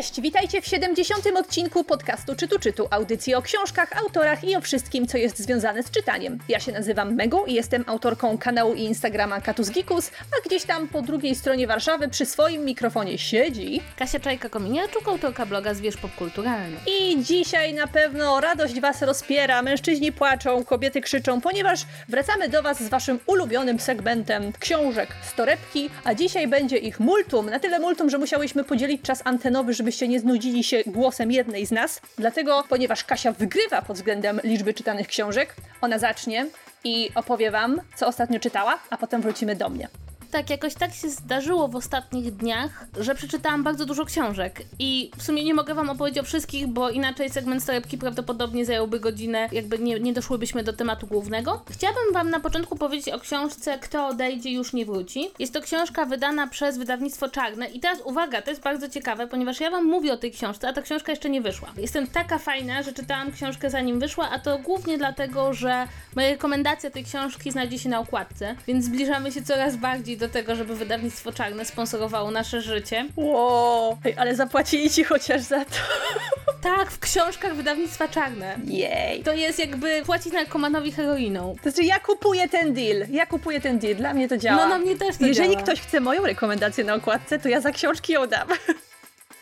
Cześć, witajcie w 70. odcinku podcastu Czytu Czytu, audycji o książkach, autorach i o wszystkim, co jest związane z czytaniem. Ja się nazywam Megu i jestem autorką kanału i Instagrama Katus Gikus, a gdzieś tam po drugiej stronie Warszawy przy swoim mikrofonie siedzi... Kasia Czajka-Kominiarczuk, autorka bloga Zwierz Popkulturalny. I dzisiaj na pewno radość Was rozpiera, mężczyźni płaczą, kobiety krzyczą, ponieważ wracamy do Was z Waszym ulubionym segmentem książek z torebki, a dzisiaj będzie ich multum, na tyle multum, że musiałyśmy podzielić czas antenowy, żebyście nie znudzili się głosem jednej z nas. Dlatego, ponieważ Kasia wygrywa pod względem liczby czytanych książek, ona zacznie i opowie Wam, co ostatnio czytała, a potem wrócimy do mnie. Tak, jakoś tak się zdarzyło w ostatnich dniach, że przeczytałam bardzo dużo książek i w sumie nie mogę wam opowiedzieć o wszystkich, bo inaczej segment torebki prawdopodobnie zająłby godzinę, jakby nie, nie doszłybyśmy do tematu głównego. Chciałabym wam na początku powiedzieć o książce Kto odejdzie już nie wróci. Jest to książka wydana przez wydawnictwo Czarne i teraz uwaga, to jest bardzo ciekawe, ponieważ ja wam mówię o tej książce, a ta książka jeszcze nie wyszła. Jestem taka fajna, że czytałam książkę zanim wyszła, a to głównie dlatego, że moja rekomendacja tej książki znajdzie się na okładce, więc zbliżamy się coraz bardziej do tego, żeby wydawnictwo czarne sponsorowało nasze życie. Wow, Ej, ale zapłacili ci chociaż za to. Tak, w książkach wydawnictwa czarne. Jej. To jest jakby płacić narkomanowi heroiną. To znaczy, ja kupuję ten deal. Ja kupuję ten deal. Dla mnie to działa. No na mnie też to Jeżeli działa. ktoś chce moją rekomendację na okładce, to ja za książki ją dam.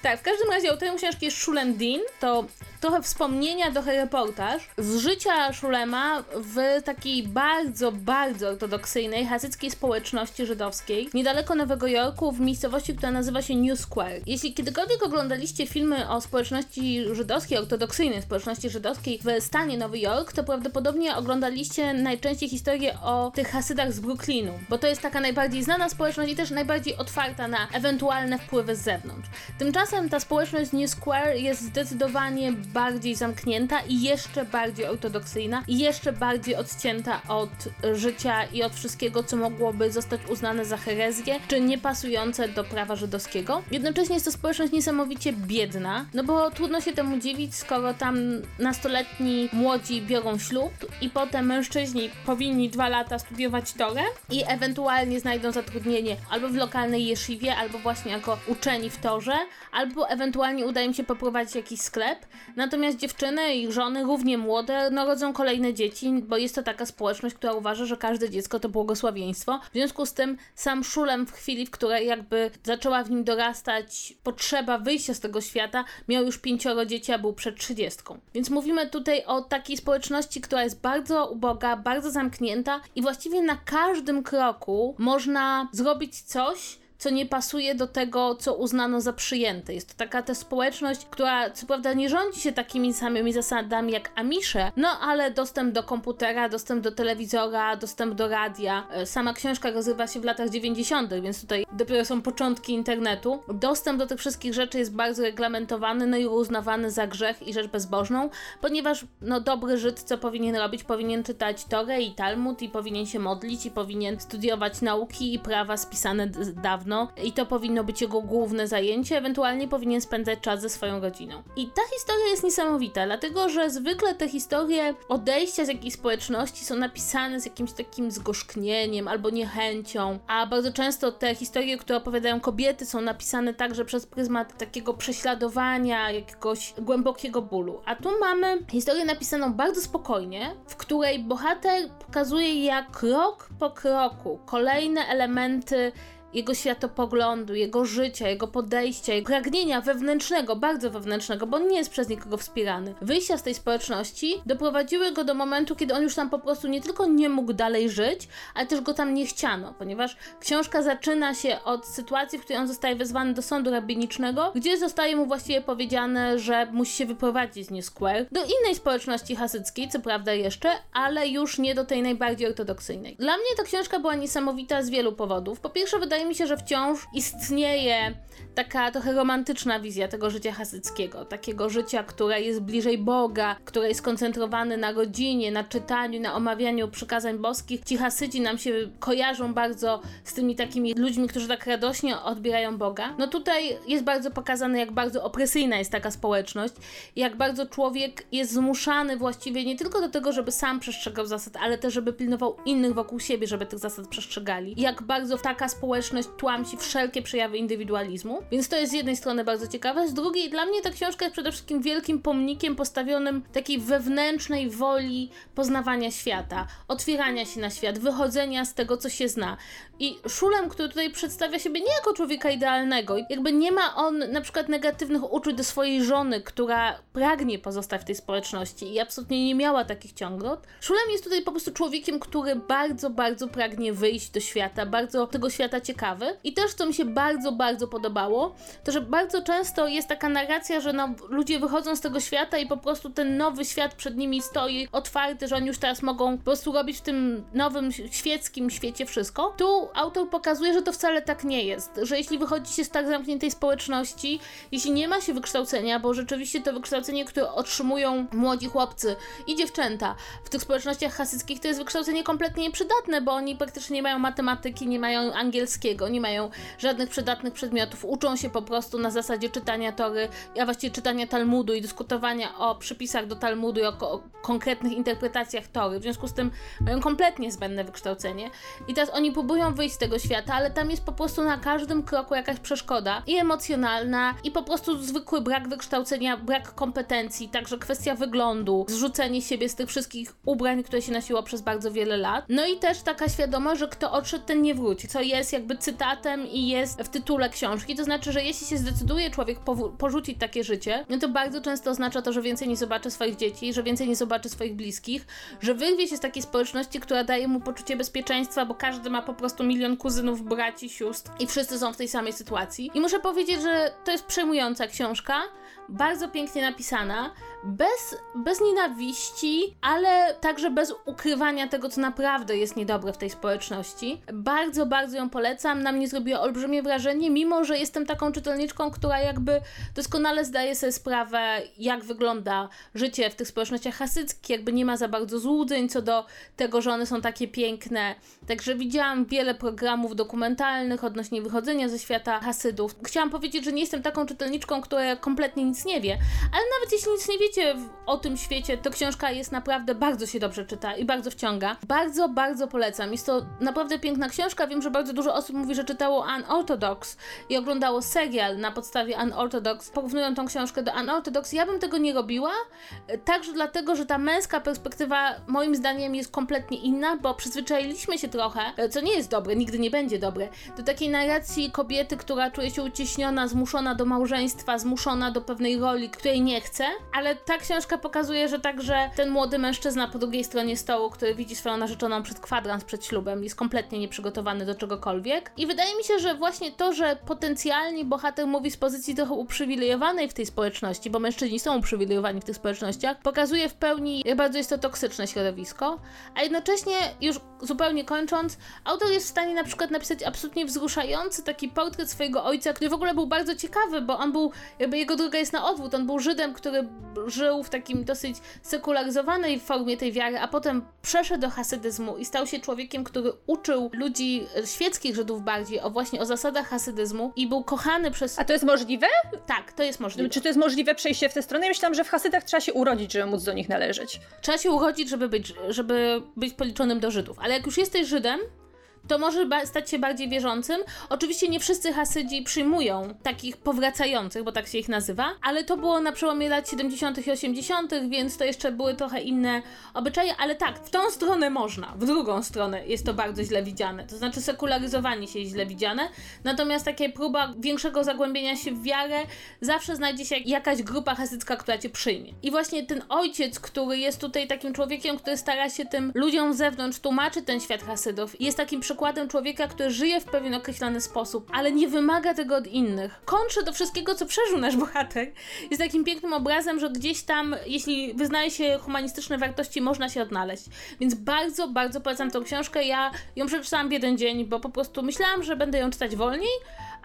Tak, w każdym razie autorem książki jest Shulem Dean. To trochę wspomnienia, trochę reportaż z życia Szulema w takiej bardzo, bardzo ortodoksyjnej, hasyckiej społeczności żydowskiej, niedaleko Nowego Jorku, w miejscowości, która nazywa się New Square. Jeśli kiedykolwiek oglądaliście filmy o społeczności żydowskiej, ortodoksyjnej społeczności żydowskiej w stanie Nowy Jork, to prawdopodobnie oglądaliście najczęściej historię o tych hasydach z Brooklynu, bo to jest taka najbardziej znana społeczność i też najbardziej otwarta na ewentualne wpływy z zewnątrz. Tymczasem ta społeczność New Square jest zdecydowanie bardziej zamknięta i jeszcze bardziej ortodoksyjna i jeszcze bardziej odcięta od życia i od wszystkiego, co mogłoby zostać uznane za herezję, czy niepasujące do prawa żydowskiego. Jednocześnie jest to społeczność niesamowicie biedna, no bo trudno się temu dziwić, skoro tam nastoletni młodzi biorą ślub i potem mężczyźni powinni dwa lata studiować Torę i ewentualnie znajdą zatrudnienie albo w lokalnej jeszywie, albo właśnie jako uczeni w Torze, albo ewentualnie uda im się poprowadzić jakiś sklep. Natomiast dziewczyny i żony, równie młode, no rodzą kolejne dzieci, bo jest to taka społeczność, która uważa, że każde dziecko to błogosławieństwo. W związku z tym sam Szulem w chwili, w której jakby zaczęła w nim dorastać potrzeba wyjścia z tego świata, miał już pięcioro dzieci, a był przed trzydziestką. Więc mówimy tutaj o takiej społeczności, która jest bardzo uboga, bardzo zamknięta i właściwie na każdym kroku można zrobić coś, co nie pasuje do tego, co uznano za przyjęte. Jest to taka ta społeczność, która co prawda nie rządzi się takimi samymi zasadami jak Amisze, no ale dostęp do komputera, dostęp do telewizora, dostęp do radia. E, Sama książka rozgrywa się w latach 90., więc tutaj dopiero są początki internetu. Dostęp do tych wszystkich rzeczy jest bardzo reglamentowany, no i uznawany za grzech i rzecz bezbożną, ponieważ no dobry Żyd co powinien robić? Powinien czytać Torę i Talmud i powinien się modlić i powinien studiować nauki i prawa spisane d- dawno i to powinno być jego główne zajęcie, ewentualnie powinien spędzać czas ze swoją rodziną. I ta historia jest niesamowita, dlatego że zwykle te historie odejścia z jakiejś społeczności są napisane z jakimś takim zgorzknieniem albo niechęcią, a bardzo często te historie, które opowiadają kobiety są napisane także przez pryzmat takiego prześladowania, jakiegoś głębokiego bólu. A tu mamy historię napisaną bardzo spokojnie, w której bohater pokazuje jak krok po kroku kolejne elementy jego światopoglądu, jego życia, jego podejścia, jego pragnienia wewnętrznego, bardzo wewnętrznego, bo on nie jest przez nikogo wspierany. Wyjścia z tej społeczności doprowadziły go do momentu, kiedy on już tam po prostu nie tylko nie mógł dalej żyć, ale też go tam nie chciano, ponieważ książka zaczyna się od sytuacji, w której on zostaje wezwany do sądu rabinicznego, gdzie zostaje mu właściwie powiedziane, że musi się wyprowadzić z New Square do innej społeczności hasyckiej, co prawda jeszcze, ale już nie do tej najbardziej ortodoksyjnej. Dla mnie ta książka była niesamowita z wielu powodów. Po pierwsze, wydaje mi się, że wciąż istnieje taka trochę romantyczna wizja tego życia hasyckiego. Takiego życia, które jest bliżej Boga, które jest skoncentrowane na rodzinie, na czytaniu, na omawianiu przykazań boskich. Ci hasydzi nam się kojarzą bardzo z tymi takimi ludźmi, którzy tak radośnie odbierają Boga. No tutaj jest bardzo pokazane, jak bardzo opresyjna jest taka społeczność, jak bardzo człowiek jest zmuszany właściwie nie tylko do tego, żeby sam przestrzegał zasad, ale też, żeby pilnował innych wokół siebie, żeby tych zasad przestrzegali. Jak bardzo taka społeczność społeczność tłamsi wszelkie przejawy indywidualizmu. Więc to jest z jednej strony bardzo ciekawe, z drugiej dla mnie ta książka jest przede wszystkim wielkim pomnikiem postawionym takiej wewnętrznej woli poznawania świata, otwierania się na świat, wychodzenia z tego, co się zna. I Szulem, który tutaj przedstawia siebie nie jako człowieka idealnego, jakby nie ma on na przykład negatywnych uczuć do swojej żony, która pragnie pozostać w tej społeczności i absolutnie nie miała takich ciągot. Szulem jest tutaj po prostu człowiekiem, który bardzo, bardzo pragnie wyjść do świata, bardzo tego świata ciekawy. I też, co mi się bardzo, bardzo podobało, to że bardzo często jest taka narracja, że no, ludzie wychodzą z tego świata i po prostu ten nowy świat przed nimi stoi otwarty, że oni już teraz mogą po prostu robić w tym nowym, świeckim świecie wszystko. Tu autor pokazuje, że to wcale tak nie jest, że jeśli wychodzi się z tak zamkniętej społeczności, jeśli nie ma się wykształcenia, bo rzeczywiście to wykształcenie, które otrzymują młodzi chłopcy i dziewczęta w tych społecznościach hasyckich, to jest wykształcenie kompletnie nieprzydatne, bo oni praktycznie nie mają matematyki, nie mają angielskiego, nie mają żadnych przydatnych przedmiotów, uczą się po prostu na zasadzie czytania tory, a właściwie czytania Talmudu i dyskutowania o przypisach do Talmudu i o, o konkretnych interpretacjach tory. W związku z tym mają kompletnie zbędne wykształcenie. I teraz oni próbują wyjść z tego świata, ale tam jest po prostu na każdym kroku jakaś przeszkoda i emocjonalna, i po prostu zwykły brak wykształcenia, brak kompetencji, także kwestia wyglądu, zrzucenie siebie z tych wszystkich ubrań, które się nosiło przez bardzo wiele lat. No i też taka świadomość, że kto odszedł, ten nie wróci, co jest jakby cytatem i jest w tytule książki. To znaczy, że jeśli się zdecyduje człowiek porzucić takie życie, no to bardzo często oznacza to, że więcej nie zobaczy swoich dzieci, że więcej nie zobaczy swoich bliskich, że wyrwie się z takiej społeczności, która daje mu poczucie bezpieczeństwa, bo każdy ma po prostu milion kuzynów, braci, sióstr i wszyscy są w tej samej sytuacji. I muszę powiedzieć, że to jest przejmująca książka, bardzo pięknie napisana, bez, bez nienawiści, ale także bez ukrywania tego, co naprawdę jest niedobre w tej społeczności. Bardzo, bardzo ją polecam. Na mnie zrobiła olbrzymie wrażenie, mimo że jestem taką czytelniczką, która jakby doskonale zdaje sobie sprawę, jak wygląda życie w tych społecznościach hasyckich, jakby nie ma za bardzo złudzeń co do tego, że one są takie piękne. Także widziałam wiele programów dokumentalnych odnośnie wychodzenia ze świata hasydów. Chciałam powiedzieć, że nie jestem taką czytelniczką, która kompletnie nic nie wie, ale nawet jeśli nic nie wiecie o tym świecie, to książka jest naprawdę bardzo się dobrze czyta i bardzo wciąga. Bardzo, bardzo polecam. Jest to naprawdę piękna książka. Wiem, że bardzo dużo osób mówi, że czytało Unorthodox i oglądało serial na podstawie Unorthodox. Porównują tą książkę do Unorthodox. Ja bym tego nie robiła, także dlatego, że ta męska perspektywa moim zdaniem jest kompletnie inna, bo przyzwyczailiśmy się trochę, co nie jest dobre, nigdy nie będzie dobre, do takiej narracji kobiety, która czuje się ucieśniona, zmuszona do małżeństwa, zmuszona do pewnej roli, której nie chce, ale ta książka pokazuje, że także ten młody mężczyzna po drugiej stronie stołu, który widzi swoją narzeczoną przed kwadrans przed ślubem, jest kompletnie nieprzygotowany do czegokolwiek. I wydaje mi się, że właśnie to, że potencjalnie bohater mówi z pozycji trochę uprzywilejowanej w tej społeczności, bo mężczyźni są uprzywilejowani w tych społecznościach, pokazuje w pełni, jak bardzo jest to toksyczne środowisko, a jednocześnie, już zupełnie kończąc, autor jest w stanie na przykład napisać absolutnie wzruszający taki portret swojego ojca, który w ogóle był bardzo ciekawy, bo on był, jakby jego droga jest na odwrót, on był Żydem, który żył w takim dosyć sekularyzowanej formie tej wiary, a potem przeszedł do hasydyzmu i stał się człowiekiem, który uczył ludzi świeckich Żydów bardziej o właśnie o zasadach hasydyzmu i był kochany przez... A to jest możliwe? Tak, to jest możliwe. Czy to jest możliwe przejście w tę stronę? Ja myślałam, że w hasydach trzeba się urodzić, żeby móc do nich należeć. Trzeba się urodzić, żeby być, żeby być policzonym do Żydów, ale jak już jesteś Żydem, to może stać się bardziej wierzącym. Oczywiście nie wszyscy Hasydzi przyjmują takich powracających, bo tak się ich nazywa, ale to było na przełomie lat 70. i 80., więc to jeszcze były trochę inne obyczaje, ale tak, w tą stronę można, w drugą stronę jest to bardzo źle widziane. To znaczy sekularyzowanie się jest źle widziane, natomiast taka próba większego zagłębienia się w wiarę zawsze znajdzie się jakaś grupa hasycka, która cię przyjmie. I właśnie ten ojciec, który jest tutaj takim człowiekiem, który stara się tym ludziom z zewnątrz tłumaczyć ten świat Hasydów, jest takim przykładem przykładem człowieka, który żyje w pewien określony sposób, ale nie wymaga tego od innych. Kontrze do wszystkiego, co przeżył nasz bohater, jest takim pięknym obrazem, że gdzieś tam, jeśli wyznaje się humanistyczne wartości, można się odnaleźć. Więc bardzo, bardzo polecam tą książkę. Ja ją przeczytałam w jeden dzień, bo po prostu myślałam, że będę ją czytać wolniej,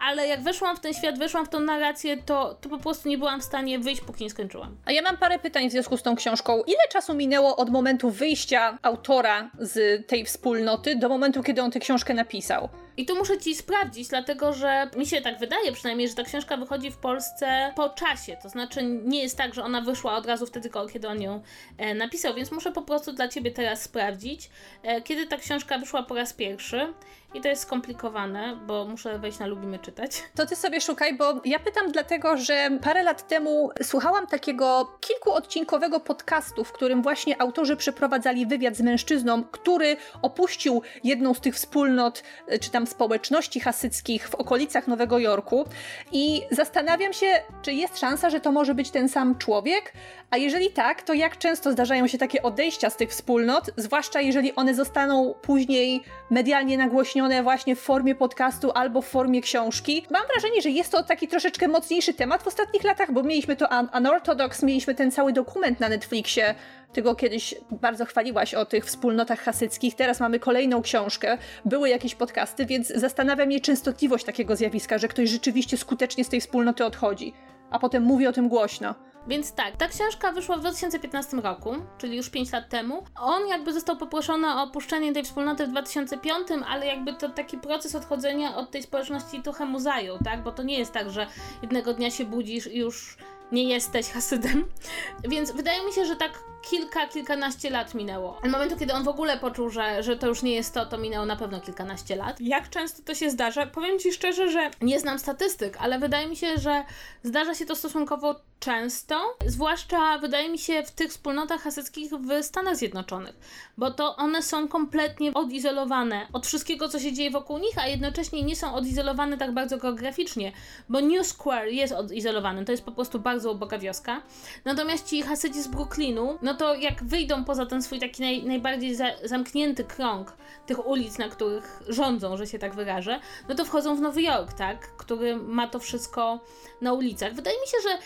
ale jak weszłam w ten świat, weszłam w tą narrację, to, to po prostu nie byłam w stanie wyjść, póki nie skończyłam. A ja mam parę pytań w związku z tą książką. Ile czasu minęło od momentu wyjścia autora z tej wspólnoty do momentu, kiedy on tę książkę napisał? I tu muszę ci sprawdzić, dlatego że mi się tak wydaje przynajmniej, że ta książka wychodzi w Polsce po czasie. To znaczy nie jest tak, że ona wyszła od razu wtedy, kiedy on ją e, napisał, więc muszę po prostu dla ciebie teraz sprawdzić, e, kiedy ta książka wyszła po raz pierwszy. I to jest skomplikowane, bo muszę wejść na Lubimy Czytać. To ty sobie szukaj, bo ja pytam dlatego, że parę lat temu słuchałam takiego kilkuodcinkowego podcastu, w którym właśnie autorzy przeprowadzali wywiad z mężczyzną, który opuścił jedną z tych wspólnot, e, czy tam społeczności hasyckich w okolicach Nowego Jorku i zastanawiam się, czy jest szansa, że to może być ten sam człowiek, a jeżeli tak, to jak często zdarzają się takie odejścia z tych wspólnot, zwłaszcza jeżeli one zostaną później medialnie nagłośnione właśnie w formie podcastu albo w formie książki. Mam wrażenie, że jest to taki troszeczkę mocniejszy temat w ostatnich latach, bo mieliśmy to Unorthodox, mieliśmy ten cały dokument na Netflixie, tego kiedyś bardzo chwaliłaś o tych wspólnotach hasyckich, teraz mamy kolejną książkę, były jakieś podcasty, więc zastanawia mnie częstotliwość takiego zjawiska, że ktoś rzeczywiście skutecznie z tej wspólnoty odchodzi, a potem mówi o tym głośno. Więc tak, ta książka wyszła w 2015 roku, czyli już 5 lat temu. On jakby został poproszony o opuszczenie tej wspólnoty w 2005, ale jakby to taki proces odchodzenia od tej społeczności trochę mu zajął, tak? Bo to nie jest tak, że jednego dnia się budzisz i już nie jesteś hasydem. Więc wydaje mi się, że tak kilka, kilkanaście lat minęło. Od momentu, kiedy on w ogóle poczuł, że, że to już nie jest to, to minęło na pewno kilkanaście lat. Jak często to się zdarza? Powiem Ci szczerze, że nie znam statystyk, ale wydaje mi się, że zdarza się to stosunkowo często, zwłaszcza wydaje mi się w tych wspólnotach hasyckich w Stanach Zjednoczonych, bo to one są kompletnie odizolowane od wszystkiego, co się dzieje wokół nich, a jednocześnie nie są odizolowane tak bardzo geograficznie, bo New Square jest odizolowany, to jest po prostu bardzo uboga wioska. Natomiast ci Hasydzi z Brooklynu, no to jak wyjdą poza ten swój taki naj, najbardziej za, zamknięty krąg tych ulic, na których rządzą, że się tak wyrażę, no to wchodzą w Nowy Jork, tak, który ma to wszystko na ulicach. Wydaje mi się, że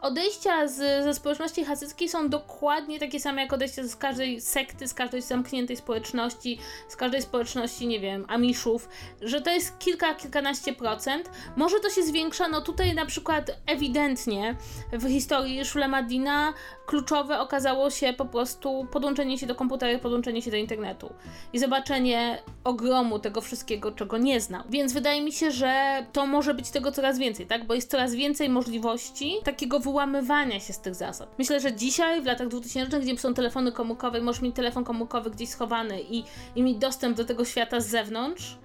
odejścia z, ze społeczności hasyckiej są dokładnie takie same jak odejścia z każdej sekty, z każdej zamkniętej społeczności, z każdej społeczności, nie wiem, Amiszów, że to jest kilka, kilkanaście procent. Może to się zwiększa, no tutaj na przykład ewidentnie w historii Shulemadina kluczowe okazało się po prostu podłączenie się do komputera podłączenie się do internetu i zobaczenie ogromu tego wszystkiego, czego nie znał. Więc wydaje mi się, że to może być tego coraz więcej, tak? Bo jest coraz więcej możliwości takiego wyłamywania się z tych zasad. Myślę, że dzisiaj, w latach 2000, gdzie są telefony komórkowe, możesz mieć telefon komórkowy gdzieś schowany i, i mieć dostęp do tego świata z zewnątrz,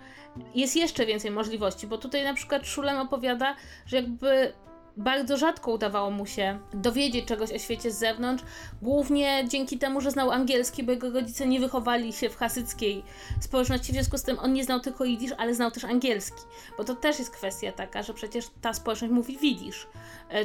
jest jeszcze więcej możliwości, bo tutaj na przykład Szulem opowiada, że jakby bardzo rzadko udawało mu się dowiedzieć czegoś o świecie z zewnątrz, głównie dzięki temu, że znał angielski, bo jego rodzice nie wychowali się w hasyckiej społeczności, w związku z tym on nie znał tylko jidysz, ale znał też angielski, bo to też jest kwestia taka, że przecież ta społeczność mówi widzisz,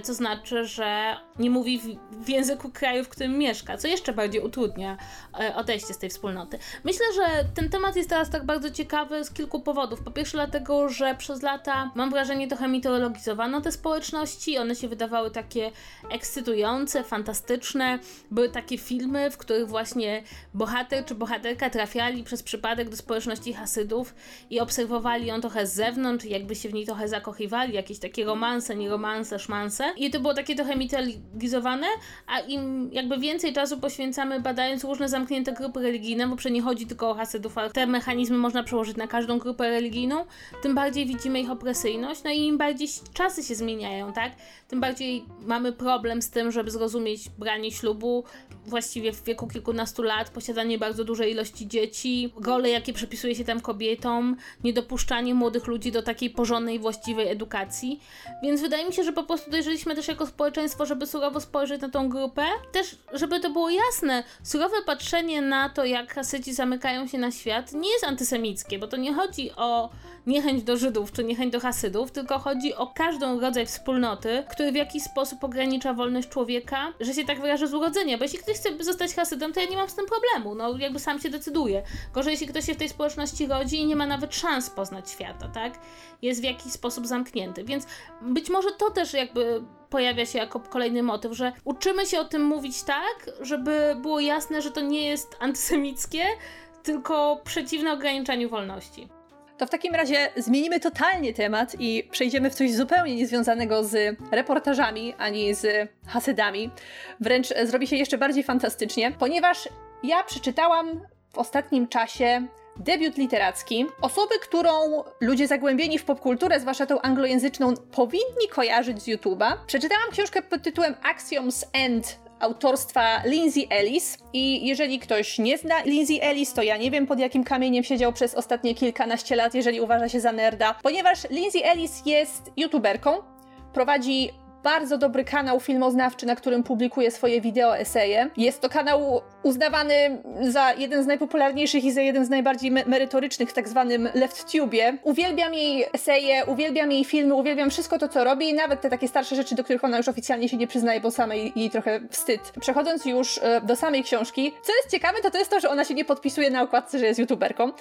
co znaczy, że nie mówi w, języku kraju, w którym mieszka, co jeszcze bardziej utrudnia e, odejście z tej wspólnoty. Myślę, że ten temat jest teraz tak bardzo ciekawy z kilku powodów. Po pierwsze dlatego, że przez lata mam wrażenie trochę mitologizowano te społeczności, one się wydawały takie ekscytujące, fantastyczne. Były takie filmy, w których właśnie bohater czy bohaterka trafiali przez przypadek do społeczności Hasydów i obserwowali ją trochę z zewnątrz jakby się w niej trochę zakochiwali, jakieś takie romanse, nie romanse, szmanse. I to było takie trochę mitologizowane, a im jakby więcej czasu poświęcamy badając różne zamknięte grupy religijne, bo przecież nie chodzi tylko o Hasydów, ale te mechanizmy można przełożyć na każdą grupę religijną, tym bardziej widzimy ich opresyjność, no i im bardziej czasy się zmieniają, tak? Tym bardziej mamy problem z tym, żeby zrozumieć branie ślubu właściwie w wieku kilkunastu lat, posiadanie bardzo dużej ilości dzieci, role, jakie przypisuje się tam kobietom, niedopuszczanie młodych ludzi do takiej porządnej, właściwej edukacji. Więc wydaje mi się, że po prostu dojrzeliśmy też jako społeczeństwo, żeby surowo spojrzeć na tą grupę. Też, żeby to było jasne, surowe patrzenie na to, jak Hasyci zamykają się na świat, nie jest antysemickie, bo to nie chodzi o niechęć do Żydów czy niechęć do Hasydów, tylko chodzi o każdą rodzaj wspólnoty, który w jakiś sposób ogranicza wolność człowieka, że się tak wyrażę z urodzenia, bo jeśli ktoś chce zostać Hasydem, to ja nie mam z tym problemu, no jakby sam się decyduje. Gorzej, jeśli ktoś się w tej społeczności rodzi i nie ma nawet szans poznać świata, tak? Jest w jakiś sposób zamknięty, więc być może to też jakby pojawia się jako kolejny motyw, że uczymy się o tym mówić tak, żeby było jasne, że to nie jest antysemickie, tylko przeciwne ograniczaniu wolności. To w takim razie zmienimy totalnie temat i przejdziemy w coś zupełnie niezwiązanego z reportażami ani z hasydami. Wręcz zrobi się jeszcze bardziej fantastycznie, ponieważ ja przeczytałam w ostatnim czasie debiut literacki, osoby, którą ludzie zagłębieni w popkulturę, zwłaszcza tą anglojęzyczną, powinni kojarzyć z YouTube'a. Przeczytałam książkę pod tytułem Axioms End autorstwa Lindsay Ellis. I jeżeli ktoś nie zna Lindsay Ellis, to ja nie wiem pod jakim kamieniem siedział przez ostatnie kilkanaście lat, jeżeli uważa się za nerda, ponieważ Lindsay Ellis jest youtuberką, prowadzi bardzo dobry kanał filmoznawczy, na którym publikuje swoje wideo eseje. Jest to kanał uznawany za jeden z najpopularniejszych i za jeden z najbardziej me merytorycznych w tak zwanym LeftTubie. Uwielbiam jej eseje, uwielbiam jej filmy, uwielbiam wszystko to, co robi, nawet te takie starsze rzeczy, do których ona już oficjalnie się nie przyznaje, bo samej jej trochę wstyd. Przechodząc już e, do samej książki, co jest ciekawe, to to jest to, że ona się nie podpisuje na okładce, że jest youtuberką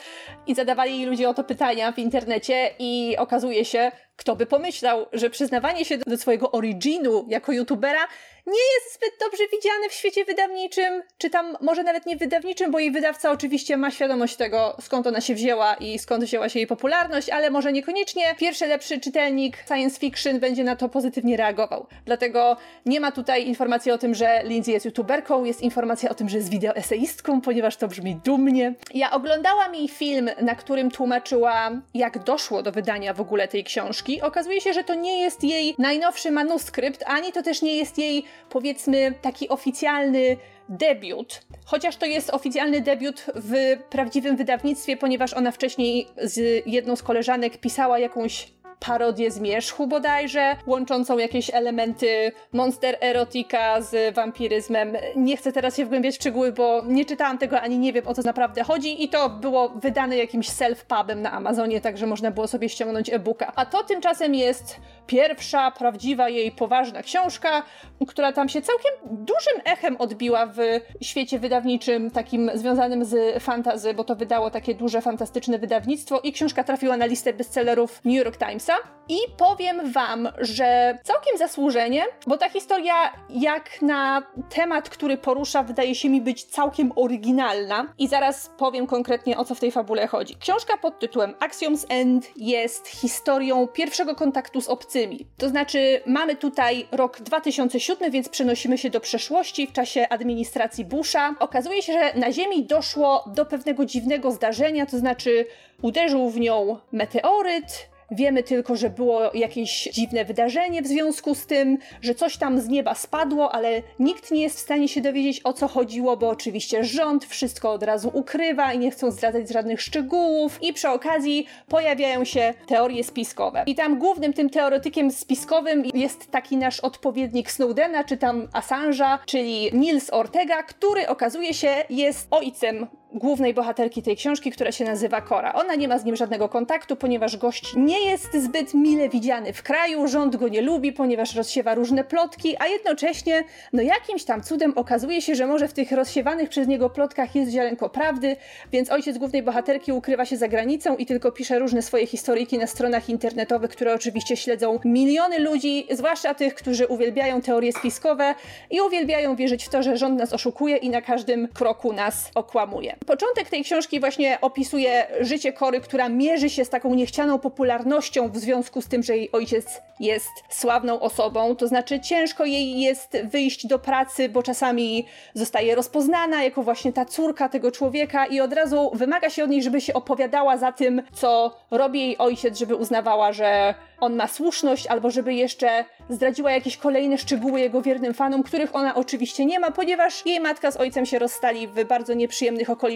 i zadawali jej ludzie o to pytania w internecie i okazuje się, kto by pomyślał, że przyznawanie się do swojego originu jako youtubera nie jest zbyt dobrze widziane w świecie wydawniczym, czy tam może nawet nie wydawniczym, bo jej wydawca oczywiście ma świadomość tego, skąd ona się wzięła i skąd wzięła się jej popularność, ale może niekoniecznie pierwszy lepszy czytelnik science fiction będzie na to pozytywnie reagował. Dlatego nie ma tutaj informacji o tym, że Lindsay jest youtuberką, jest informacja o tym, że jest wideoeseistką, ponieważ to brzmi dumnie. Ja oglądałam jej film, na którym tłumaczyła, jak doszło do wydania w ogóle tej książki. Okazuje się, że to nie jest jej najnowszy manuskrypt, ani to też nie jest jej powiedzmy taki oficjalny debiut. Chociaż to jest oficjalny debiut w prawdziwym wydawnictwie, ponieważ ona wcześniej z jedną z koleżanek pisała jakąś parodię zmierzchu bodajże, łączącą jakieś elementy monster erotika z wampiryzmem. Nie chcę teraz się wgłębiać w szczegóły, bo nie czytałam tego ani nie wiem o co naprawdę chodzi i to było wydane jakimś self-pubem na Amazonie, także można było sobie ściągnąć e-booka. A to tymczasem jest pierwsza, prawdziwa jej poważna książka, która tam się całkiem dużym echem odbiła w świecie wydawniczym takim związanym z fantazy, bo to wydało takie duże, fantastyczne wydawnictwo i książka trafiła na listę bestsellerów New York Timesa. I powiem wam, że całkiem zasłużenie, bo ta historia jak na temat, który porusza, wydaje się mi być całkiem oryginalna i zaraz powiem konkretnie o co w tej fabule chodzi. Książka pod tytułem Axioms End jest historią pierwszego kontaktu z obcymi. To znaczy mamy tutaj rok 2007, więc przenosimy się do przeszłości w czasie administracji Busha. Okazuje się, że na Ziemi doszło do pewnego dziwnego zdarzenia, to znaczy uderzył w nią meteoryt, Wiemy tylko, że było jakieś dziwne wydarzenie w związku z tym, że coś tam z nieba spadło, ale nikt nie jest w stanie się dowiedzieć o co chodziło, bo oczywiście rząd wszystko od razu ukrywa i nie chcą zdradzać żadnych szczegółów. I przy okazji pojawiają się teorie spiskowe. I tam głównym tym teoretykiem spiskowym jest taki nasz odpowiednik Snowdena, czy tam Assange'a, czyli Nils Ortega, który okazuje się jest ojcem głównej bohaterki tej książki, która się nazywa Cora. Ona nie ma z nim żadnego kontaktu, ponieważ gość nie jest zbyt mile widziany w kraju, rząd go nie lubi, ponieważ rozsiewa różne plotki, a jednocześnie, no jakimś tam cudem okazuje się, że może w tych rozsiewanych przez niego plotkach jest ziarenko prawdy, więc ojciec głównej bohaterki ukrywa się za granicą i tylko pisze różne swoje historyjki na stronach internetowych, które oczywiście śledzą miliony ludzi, zwłaszcza tych, którzy uwielbiają teorie spiskowe i uwielbiają wierzyć w to, że rząd nas oszukuje i na każdym kroku nas okłamuje. Początek tej książki właśnie opisuje życie Kory, która mierzy się z taką niechcianą popularnością w związku z tym, że jej ojciec jest sławną osobą. To znaczy, ciężko jej jest wyjść do pracy, bo czasami zostaje rozpoznana jako właśnie ta córka tego człowieka i od razu wymaga się od niej, żeby się opowiadała za tym, co robi jej ojciec, żeby uznawała, że on ma słuszność, albo żeby jeszcze zdradziła jakieś kolejne szczegóły jego wiernym fanom, których ona oczywiście nie ma, ponieważ jej matka z ojcem się rozstali w bardzo nieprzyjemnych okolicznościach,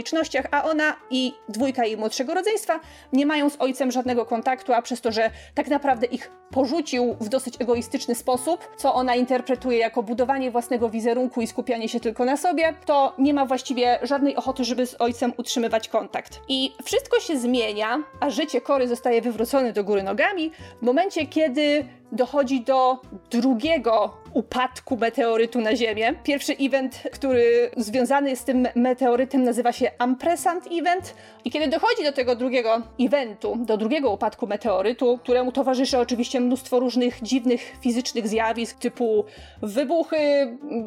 a ona i dwójka jej młodszego rodzeństwa nie mają z ojcem żadnego kontaktu, a przez to, że tak naprawdę ich porzucił w dosyć egoistyczny sposób, co ona interpretuje jako budowanie własnego wizerunku i skupianie się tylko na sobie, to nie ma właściwie żadnej ochoty, żeby z ojcem utrzymywać kontakt. I wszystko się zmienia, a życie Kory zostaje wywrócone do góry nogami w momencie, kiedy dochodzi do drugiego upadku meteorytu na Ziemię. Pierwszy event, który związany jest z tym meteorytem, nazywa się Ampresant Event. I kiedy dochodzi do tego drugiego eventu, do drugiego upadku meteorytu, któremu towarzyszy oczywiście mnóstwo różnych dziwnych fizycznych zjawisk, typu wybuchy,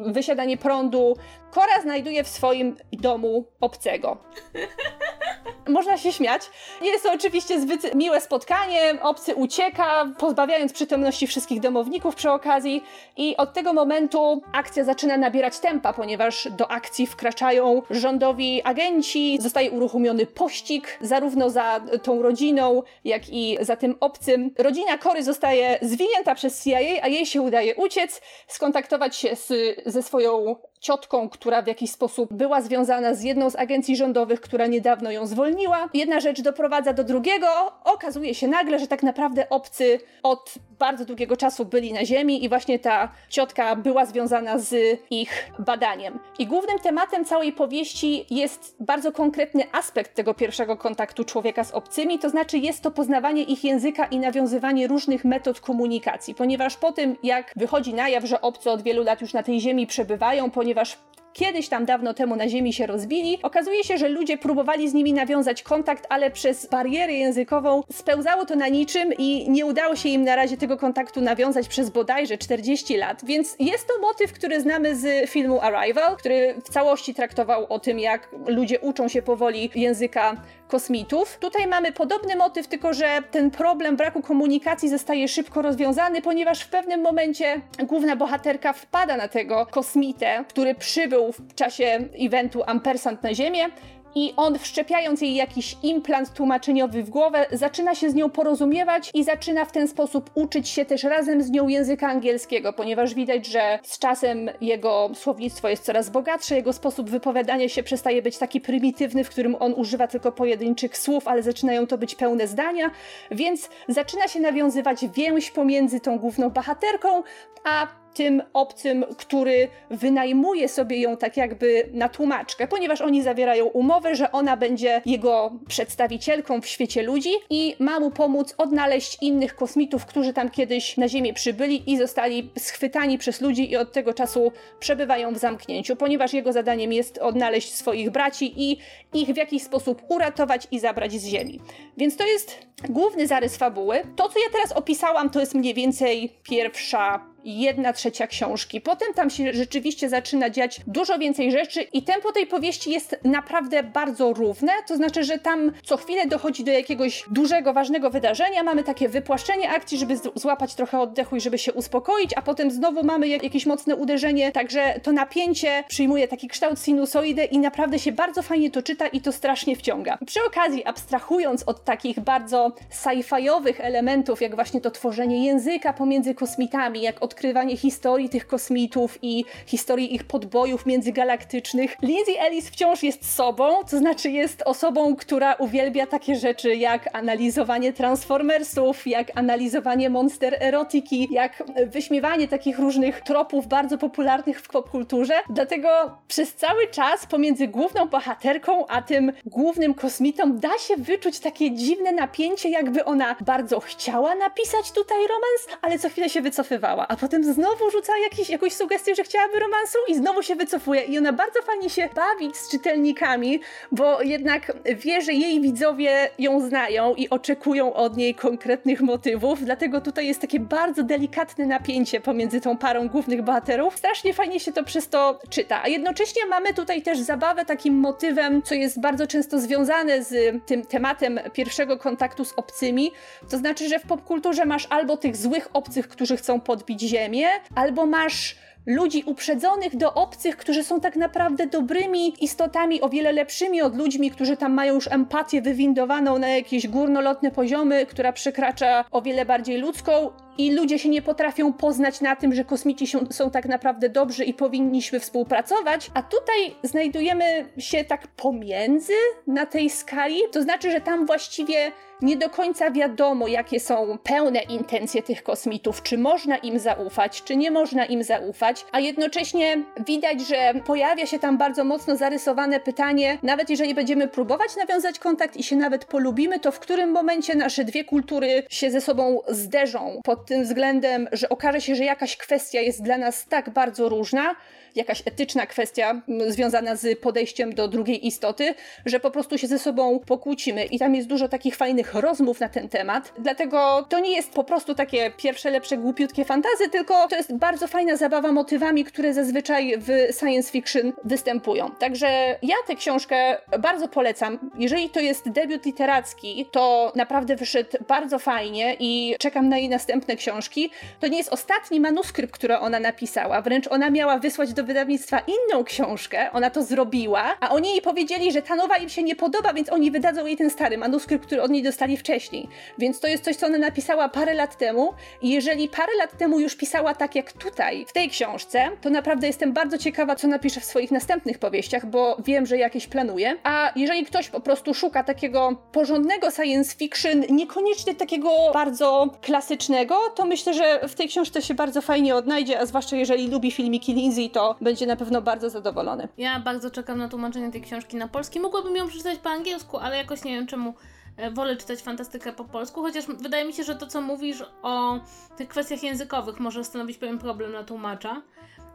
wysiadanie prądu, Kora znajduje w swoim domu obcego. można się śmiać. Jest to oczywiście zbyt miłe spotkanie, obcy ucieka, pozbawiając przytomności wszystkich domowników przy okazji i od tego momentu akcja zaczyna nabierać tempa, ponieważ do akcji wkraczają rządowi agenci, zostaje uruchomiony pościg zarówno za tą rodziną, jak i za tym obcym. Rodzina Kory zostaje zwinięta przez CIA, a jej się udaje uciec, skontaktować się z, ze swoją ciotką, która w jakiś sposób była związana z jedną z agencji rządowych, która niedawno ją zwolniła. Jedna rzecz doprowadza do drugiego. Okazuje się nagle, że tak naprawdę obcy od bardzo długiego czasu byli na Ziemi i właśnie ta ciotka była związana z ich badaniem. I głównym tematem całej powieści jest bardzo konkretny aspekt tego pierwszego kontaktu człowieka z obcymi, to znaczy jest to poznawanie ich języka i nawiązywanie różnych metod komunikacji, ponieważ po tym, jak wychodzi na jaw, że obcy od wielu lat już na tej Ziemi przebywają, ponieważ kiedyś tam dawno temu na Ziemi się rozbili. Okazuje się, że ludzie próbowali z nimi nawiązać kontakt, ale przez barierę językową spełzało to na niczym i nie udało się im na razie tego kontaktu nawiązać przez bodajże 40 lat. Więc jest to motyw, który znamy z filmu Arrival, który w całości traktował o tym, jak ludzie uczą się powoli języka kosmitów. Tutaj mamy podobny motyw, tylko że ten problem braku komunikacji zostaje szybko rozwiązany, ponieważ w pewnym momencie główna bohaterka wpada na tego kosmitę, który przybył w czasie eventu Ampersand na Ziemię i on wszczepiając jej jakiś implant tłumaczeniowy w głowę, zaczyna się z nią porozumiewać i zaczyna w ten sposób uczyć się też razem z nią języka angielskiego, ponieważ widać, że z czasem jego słownictwo jest coraz bogatsze, jego sposób wypowiadania się przestaje być taki prymitywny, w którym on używa tylko pojedynczych słów, ale zaczynają to być pełne zdania, więc zaczyna się nawiązywać więź pomiędzy tą główną bohaterką, a tym obcym, który wynajmuje sobie ją tak jakby na tłumaczkę, ponieważ oni zawierają umowę, że ona będzie jego przedstawicielką w świecie ludzi i ma mu pomóc odnaleźć innych kosmitów, którzy tam kiedyś na Ziemię przybyli i zostali schwytani przez ludzi i od tego czasu przebywają w zamknięciu, ponieważ jego zadaniem jest odnaleźć swoich braci i ich w jakiś sposób uratować i zabrać z Ziemi. Więc to jest główny zarys fabuły. To, co ja teraz opisałam, to jest mniej więcej pierwsza jedna trzecia książki. Potem tam się rzeczywiście zaczyna dziać dużo więcej rzeczy i tempo tej powieści jest naprawdę bardzo równe, to znaczy, że tam co chwilę dochodzi do jakiegoś dużego, ważnego wydarzenia, mamy takie wypłaszczenie akcji, żeby złapać trochę oddechu i żeby się uspokoić, a potem znowu mamy jakieś mocne uderzenie, także to napięcie przyjmuje taki kształt sinusoidy i naprawdę się bardzo fajnie to czyta i to strasznie wciąga. Przy okazji, abstrahując od takich bardzo sci-fiowych elementów, jak właśnie to tworzenie języka pomiędzy kosmitami, jak odkrywanie historii tych kosmitów i historii ich podbojów międzygalaktycznych. Lindsay Ellis wciąż jest sobą, to znaczy jest osobą, która uwielbia takie rzeczy jak analizowanie Transformersów, jak analizowanie monster erotyki, jak wyśmiewanie takich różnych tropów bardzo popularnych w popkulturze. Dlatego przez cały czas pomiędzy główną bohaterką a tym głównym kosmitą da się wyczuć takie dziwne napięcie, jakby ona bardzo chciała napisać tutaj romans, ale co chwilę się wycofywała. A potem znowu rzuca jakiś, jakąś sugestię, że chciałaby romansu i znowu się wycofuje. I ona bardzo fajnie się bawi z czytelnikami, bo jednak wie, że jej widzowie ją znają i oczekują od niej konkretnych motywów, dlatego tutaj jest takie bardzo delikatne napięcie pomiędzy tą parą głównych bohaterów. Strasznie fajnie się to przez to czyta. A jednocześnie mamy tutaj też zabawę takim motywem, co jest bardzo często związane z tym tematem pierwszego kontaktu z obcymi. To znaczy, że w popkulturze masz albo tych złych obcych, którzy chcą podbić ziemię, albo masz ludzi uprzedzonych do obcych, którzy są tak naprawdę dobrymi istotami, o wiele lepszymi od ludźmi, którzy tam mają już empatię wywindowaną na jakieś górnolotne poziomy, która przekracza o wiele bardziej ludzką i ludzie się nie potrafią poznać na tym, że kosmici są, tak naprawdę dobrzy i powinniśmy współpracować, a tutaj znajdujemy się tak pomiędzy na tej skali, to znaczy, że tam właściwie nie do końca wiadomo, jakie są pełne intencje tych kosmitów, czy można im zaufać, czy nie można im zaufać, a jednocześnie widać, że pojawia się tam bardzo mocno zarysowane pytanie, nawet jeżeli będziemy próbować nawiązać kontakt i się nawet polubimy, to w którym momencie nasze dwie kultury się ze sobą zderzą pod tym względem, że okaże się, że jakaś kwestia jest dla nas tak bardzo różna, jakaś etyczna kwestia związana z podejściem do drugiej istoty, że po prostu się ze sobą pokłócimy. I tam jest dużo takich fajnych rozmów na ten temat. Dlatego to nie jest po prostu takie pierwsze, lepsze, głupiutkie fantazy, tylko to jest bardzo fajna zabawa motywami, które zazwyczaj w science fiction występują. Także ja tę książkę bardzo polecam. Jeżeli to jest debiut literacki, to naprawdę wyszedł bardzo fajnie i czekam na jej następne książki. To nie jest ostatni manuskrypt, który ona napisała, wręcz ona miała wysłać do wydawnictwa inną książkę, ona to zrobiła, a oni jej powiedzieli, że ta nowa im się nie podoba, więc oni wydadzą jej ten stary manuskrypt, który od niej dostali wcześniej. Więc to jest coś, co ona napisała parę lat temu i jeżeli parę lat temu już pisała tak jak tutaj, w tej książce, to naprawdę jestem bardzo ciekawa, co napisze w swoich następnych powieściach, bo wiem, że jakieś planuje. A jeżeli ktoś po prostu szuka takiego porządnego science fiction, niekoniecznie takiego bardzo klasycznego, to myślę, że w tej książce się bardzo fajnie odnajdzie, a zwłaszcza jeżeli lubi filmiki Lindsay, to będzie na pewno bardzo zadowolony. Ja bardzo czekam na tłumaczenie tej książki na polski. Mogłabym ją przeczytać po angielsku, ale jakoś nie wiem czemu e, wolę czytać fantastykę po polsku, chociaż wydaje mi się, że to, co mówisz o tych kwestiach językowych, może stanowić pewien problem dla tłumacza.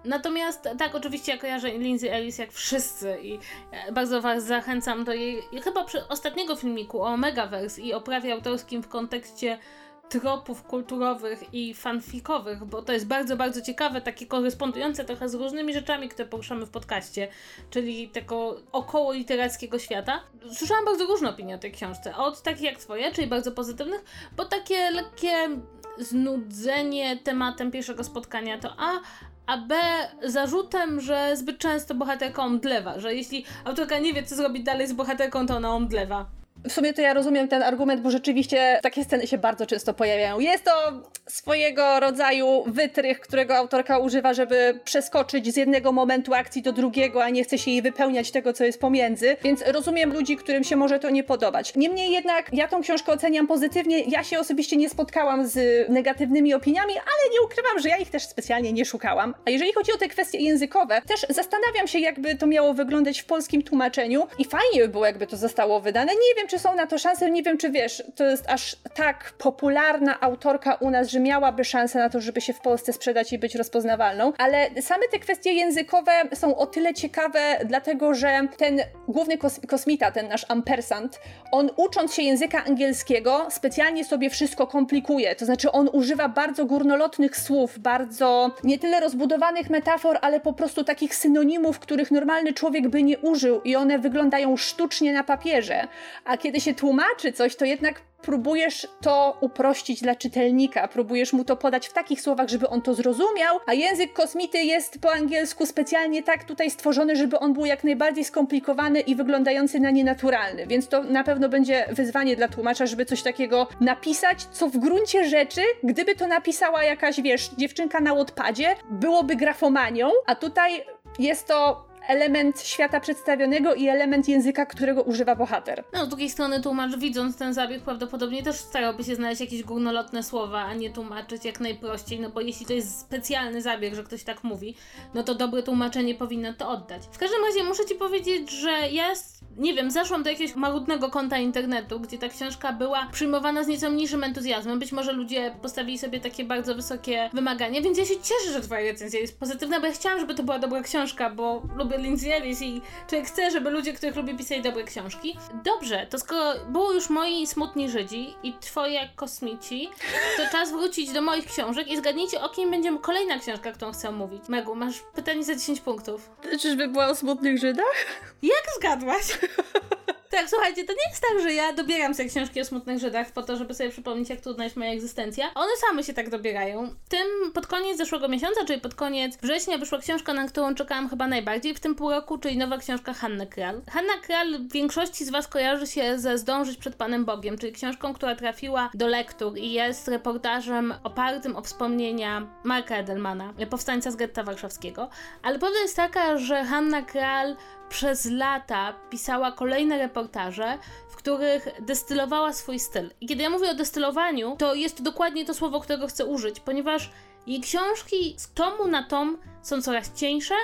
Natomiast tak, oczywiście ja kojarzę Lindsay Ellis jak wszyscy i e, bardzo Was zachęcam do jej, chyba przy ostatniego filmiku o Megaverse i o prawie autorskim w kontekście tropów kulturowych i fanfikowych, bo to jest bardzo, bardzo ciekawe, takie korespondujące trochę z różnymi rzeczami, które poruszamy w podcaście, czyli tego około literackiego świata. Słyszałam bardzo różne opinie o tej książce, od takich jak twoje, czyli bardzo pozytywnych, bo takie lekkie znudzenie tematem pierwszego spotkania to A, a B zarzutem, że zbyt często bohaterka omdlewa, że jeśli autorka nie wie, co zrobić dalej z bohaterką, to ona omdlewa. W sumie to ja rozumiem ten argument, bo rzeczywiście takie sceny się bardzo często pojawiają. Jest to swojego rodzaju wytrych, którego autorka używa, żeby przeskoczyć z jednego momentu akcji do drugiego, a nie chce się jej wypełniać tego, co jest pomiędzy. Więc rozumiem ludzi, którym się może to nie podobać. Niemniej jednak ja tą książkę oceniam pozytywnie. Ja się osobiście nie spotkałam z negatywnymi opiniami, ale nie ukrywam, że ja ich też specjalnie nie szukałam. A jeżeli chodzi o te kwestie językowe, też zastanawiam się, jakby to miało wyglądać w polskim tłumaczeniu i fajnie by było, jakby to zostało wydane. Nie wiem, czy są na to szanse, nie wiem, czy wiesz, to jest aż tak popularna autorka u nas, że miałaby szansę na to, żeby się w Polsce sprzedać i być rozpoznawalną, ale same te kwestie językowe są o tyle ciekawe, dlatego że ten główny kos kosmita, ten nasz ampersand, on ucząc się języka angielskiego, specjalnie sobie wszystko komplikuje. To znaczy, on używa bardzo górnolotnych słów, bardzo nie tyle rozbudowanych metafor, ale po prostu takich synonimów, których normalny człowiek by nie użył, i one wyglądają sztucznie na papierze. A kiedy się tłumaczy coś, to jednak próbujesz to uprościć dla czytelnika, próbujesz mu to podać w takich słowach, żeby on to zrozumiał, a język kosmity jest po angielsku specjalnie tak tutaj stworzony, żeby on był jak najbardziej skomplikowany i wyglądający na nienaturalny, więc to na pewno będzie wyzwanie dla tłumacza, żeby coś takiego napisać, co w gruncie rzeczy, gdyby to napisała jakaś, wiesz, dziewczynka na Wattpadzie, byłoby grafomanią, a tutaj jest to element świata przedstawionego i element języka, którego używa bohater. No, z drugiej strony tłumacz widząc ten zabieg prawdopodobnie też starałby się znaleźć jakieś górnolotne słowa, a nie tłumaczyć jak najprościej, no bo jeśli to jest specjalny zabieg, że ktoś tak mówi, no to dobre tłumaczenie powinno to oddać. W każdym razie muszę Ci powiedzieć, że ja nie wiem, zaszłam do jakiegoś marudnego konta internetu, gdzie ta książka była przyjmowana z nieco mniejszym entuzjazmem. Być może ludzie postawili sobie takie bardzo wysokie wymagania, więc ja się cieszę, że Twoja recenzja jest pozytywna, bo ja chciałam, żeby to była dobra książka, bo lubię Lindsay Ellis i człowiek chce, żeby ludzie, których lubi pisać dobre książki. Dobrze, to skoro było już moi smutni Żydzi i Twoje kosmici, to czas wrócić do moich książek i zgadnijcie, o kim będzie kolejna książka, którą chcę mówić. Megu, masz pytanie za 10 punktów. Czyżby była o smutnych Żydach? Jak zgadłaś? Tak, słuchajcie, to nie jest tak, że ja dobieram sobie książki o smutnych Żydach po to, żeby sobie przypomnieć, jak trudna jest moja egzystencja. One same się tak dobierają. Tym pod koniec zeszłego miesiąca, czyli pod koniec września, wyszła książka, na którą czekałam chyba najbardziej w tym pół roku, czyli nowa książka Hanny Kral. Hanna Kral w większości z Was kojarzy się ze Zdążyć przed Panem Bogiem, czyli książką, która trafiła do lektur i jest reportażem opartym o wspomnienia Marka Edelmana, powstańca z getta warszawskiego. Ale prawda jest taka, że Hanna Kral przez lata pisała kolejne reportaże, w których destylowała swój styl. I kiedy ja mówię o destylowaniu, to jest dokładnie to słowo, którego chcę użyć, ponieważ jej książki z tomu na tom są coraz cieńsze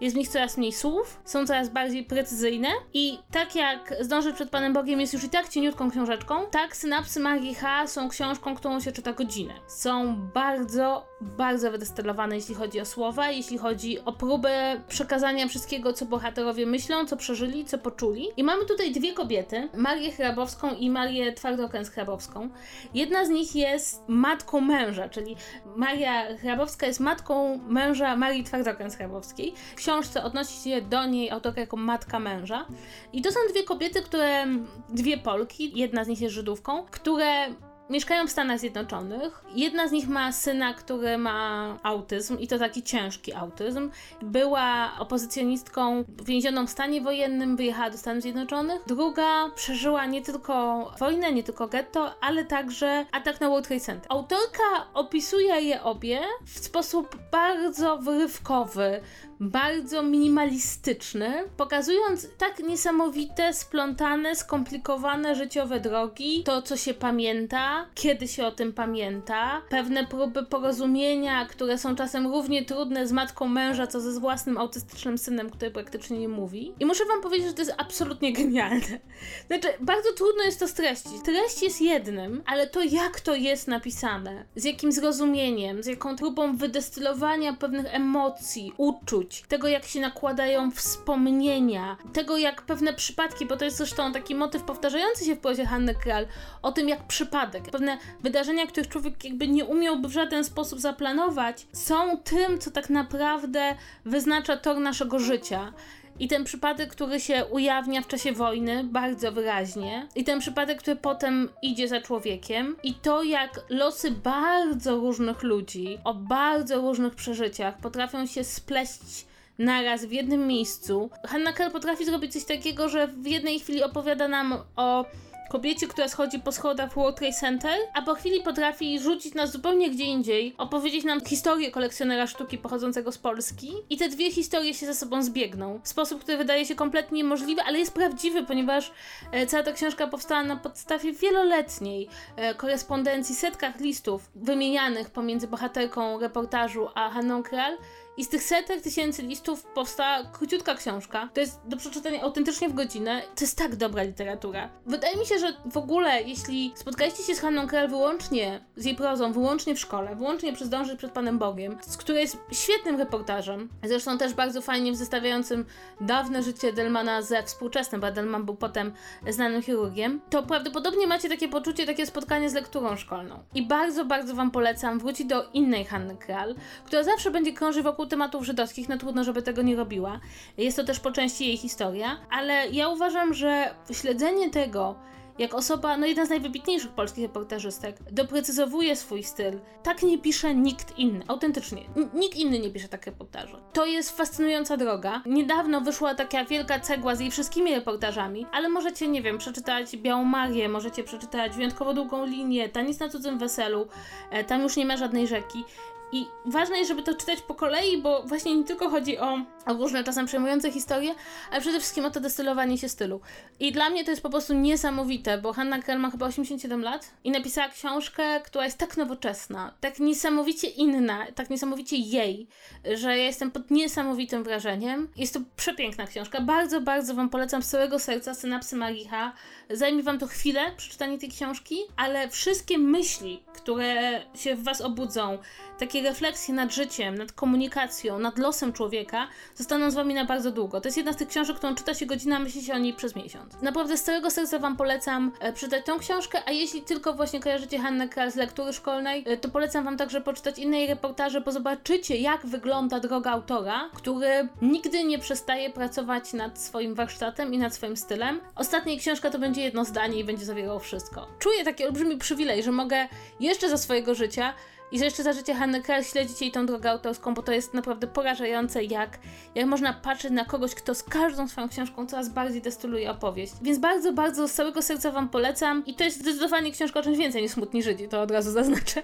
jest w nich coraz mniej słów, są coraz bardziej precyzyjne i tak jak Zdążyć przed Panem Bogiem jest już i tak cieniutką książeczką, tak Synapsy Magii H są książką, którą się czyta godzinę. Są bardzo, bardzo wydestylowane, jeśli chodzi o słowa, jeśli chodzi o próbę przekazania wszystkiego, co bohaterowie myślą, co przeżyli, co poczuli. I mamy tutaj dwie kobiety, Marię Hrabowską i Marię Twardokęs-Hrabowską. Jedna z nich jest matką męża, czyli Maria Hrabowska jest matką męża Marii Twardokęs-Hrabowskiej. Książce odnosi się do niej autorka jako matka męża. I to są dwie kobiety, które, dwie Polki, jedna z nich jest Żydówką, które mieszkają w Stanach Zjednoczonych. Jedna z nich ma syna, który ma autyzm i to taki ciężki autyzm. Była opozycjonistką więzioną w stanie wojennym, wyjechała do Stanów Zjednoczonych. Druga przeżyła nie tylko wojnę, nie tylko getto, ale także atak na World Trade Center. Autorka opisuje je obie w sposób bardzo wyrywkowy, bardzo minimalistyczny, pokazując tak niesamowite, splątane, skomplikowane życiowe drogi, to co się pamięta, kiedy się o tym pamięta, pewne próby porozumienia, które są czasem równie trudne z matką męża, co ze własnym autystycznym synem, który praktycznie nie mówi. I muszę wam powiedzieć, że to jest absolutnie genialne. Znaczy, bardzo trudno jest to streścić. Treść jest jednym, ale to jak to jest napisane, z jakim zrozumieniem, z jaką próbą wydestylowania pewnych emocji, uczuć, tego jak się nakładają wspomnienia, tego jak pewne przypadki, bo to jest zresztą taki motyw powtarzający się w poezie Hanny Kral, o tym jak przypadek, pewne wydarzenia, których człowiek jakby nie umiałby w żaden sposób zaplanować, są tym, co tak naprawdę wyznacza tor naszego życia. I ten przypadek, który się ujawnia w czasie wojny bardzo wyraźnie, i ten przypadek, który potem idzie za człowiekiem, i to jak losy bardzo różnych ludzi o bardzo różnych przeżyciach potrafią się spleść naraz w jednym miejscu. Hanna Kell potrafi zrobić coś takiego, że w jednej chwili opowiada nam o kobiecie, która schodzi po schodach w World Trade Center, a po chwili potrafi rzucić nas zupełnie gdzie indziej, opowiedzieć nam historię kolekcjonera sztuki pochodzącego z Polski i te dwie historie się ze sobą zbiegną. W sposób, który wydaje się kompletnie niemożliwy, ale jest prawdziwy, ponieważ e, cała ta książka powstała na podstawie wieloletniej e, korespondencji, setkach listów wymienianych pomiędzy bohaterką reportażu a Hanną Kral i z tych setek tysięcy listów powstała króciutka książka. To jest do przeczytania autentycznie w godzinę. To jest tak dobra literatura. Wydaje mi się, że w ogóle, jeśli spotkaliście się z Hanną Krell wyłącznie z jej prozą, wyłącznie w szkole, wyłącznie przez Dążyć przed Panem Bogiem, z której jest świetnym reportażem, zresztą też bardzo fajnie zestawiającym dawne życie Delmana ze współczesnym, bo Delman był potem znanym chirurgiem, to prawdopodobnie macie takie poczucie, takie spotkanie z lekturą szkolną. I bardzo, bardzo Wam polecam wrócić do innej Hanny Kral, która zawsze będzie krążyć wokół tematów żydowskich, no trudno, żeby tego nie robiła. Jest to też po części jej historia, ale ja uważam, że śledzenie tego, jak osoba, no jedna z najwybitniejszych polskich reportażystek, doprecyzowuje swój styl. Tak nie pisze nikt inny, autentycznie. N nikt inny nie pisze tak reportaży. To jest fascynująca droga. Niedawno wyszła taka wielka cegła z jej wszystkimi reportażami, ale możecie, nie wiem, przeczytać Białą Marię, możecie przeczytać Wyjątkowo Długą Linię, Taniec na Cudzym Weselu, e, tam już nie ma żadnej rzeki. I ważne jest, żeby to czytać po kolei, bo właśnie nie tylko chodzi o, różne czasem przejmujące historie, ale przede wszystkim o to destylowanie się stylu. I dla mnie to jest po prostu niesamowite, bo Hanna Krell ma chyba 87 lat i napisała książkę, która jest tak nowoczesna, tak niesamowicie inna, tak niesamowicie jej, że ja jestem pod niesamowitym wrażeniem. Jest to przepiękna książka. Bardzo, bardzo Wam polecam z całego serca Synapsy Maricha. Zajmie Wam to chwilę, przeczytanie tej książki, ale wszystkie myśli, które się w Was obudzą, takie refleksje nad życiem, nad komunikacją, nad losem człowieka zostaną z wami na bardzo długo. To jest jedna z tych książek, którą czyta się godzina, myśli się o niej przez miesiąc. Naprawdę z całego serca wam polecam e, przeczytać tą książkę, a jeśli tylko właśnie kojarzycie Hannę Kral z lektury szkolnej, e, to polecam wam także poczytać inne jej reportaże, bo zobaczycie jak wygląda droga autora, który nigdy nie przestaje pracować nad swoim warsztatem i nad swoim stylem. Ostatnia książka to będzie jedno zdanie i będzie zawierało wszystko. Czuję taki olbrzymi przywilej, że mogę jeszcze za swojego życia i że jeszcze za życie Hanny Krell śledzić jej tą drogę autorską, bo to jest naprawdę porażające, jak, jak można patrzeć na kogoś, kto z każdą swoją książką coraz bardziej destyluje opowieść. Więc bardzo, bardzo z całego serca Wam polecam. I to jest zdecydowanie książka o czymś więcej niż Smutni Żydzi, to od razu zaznaczę.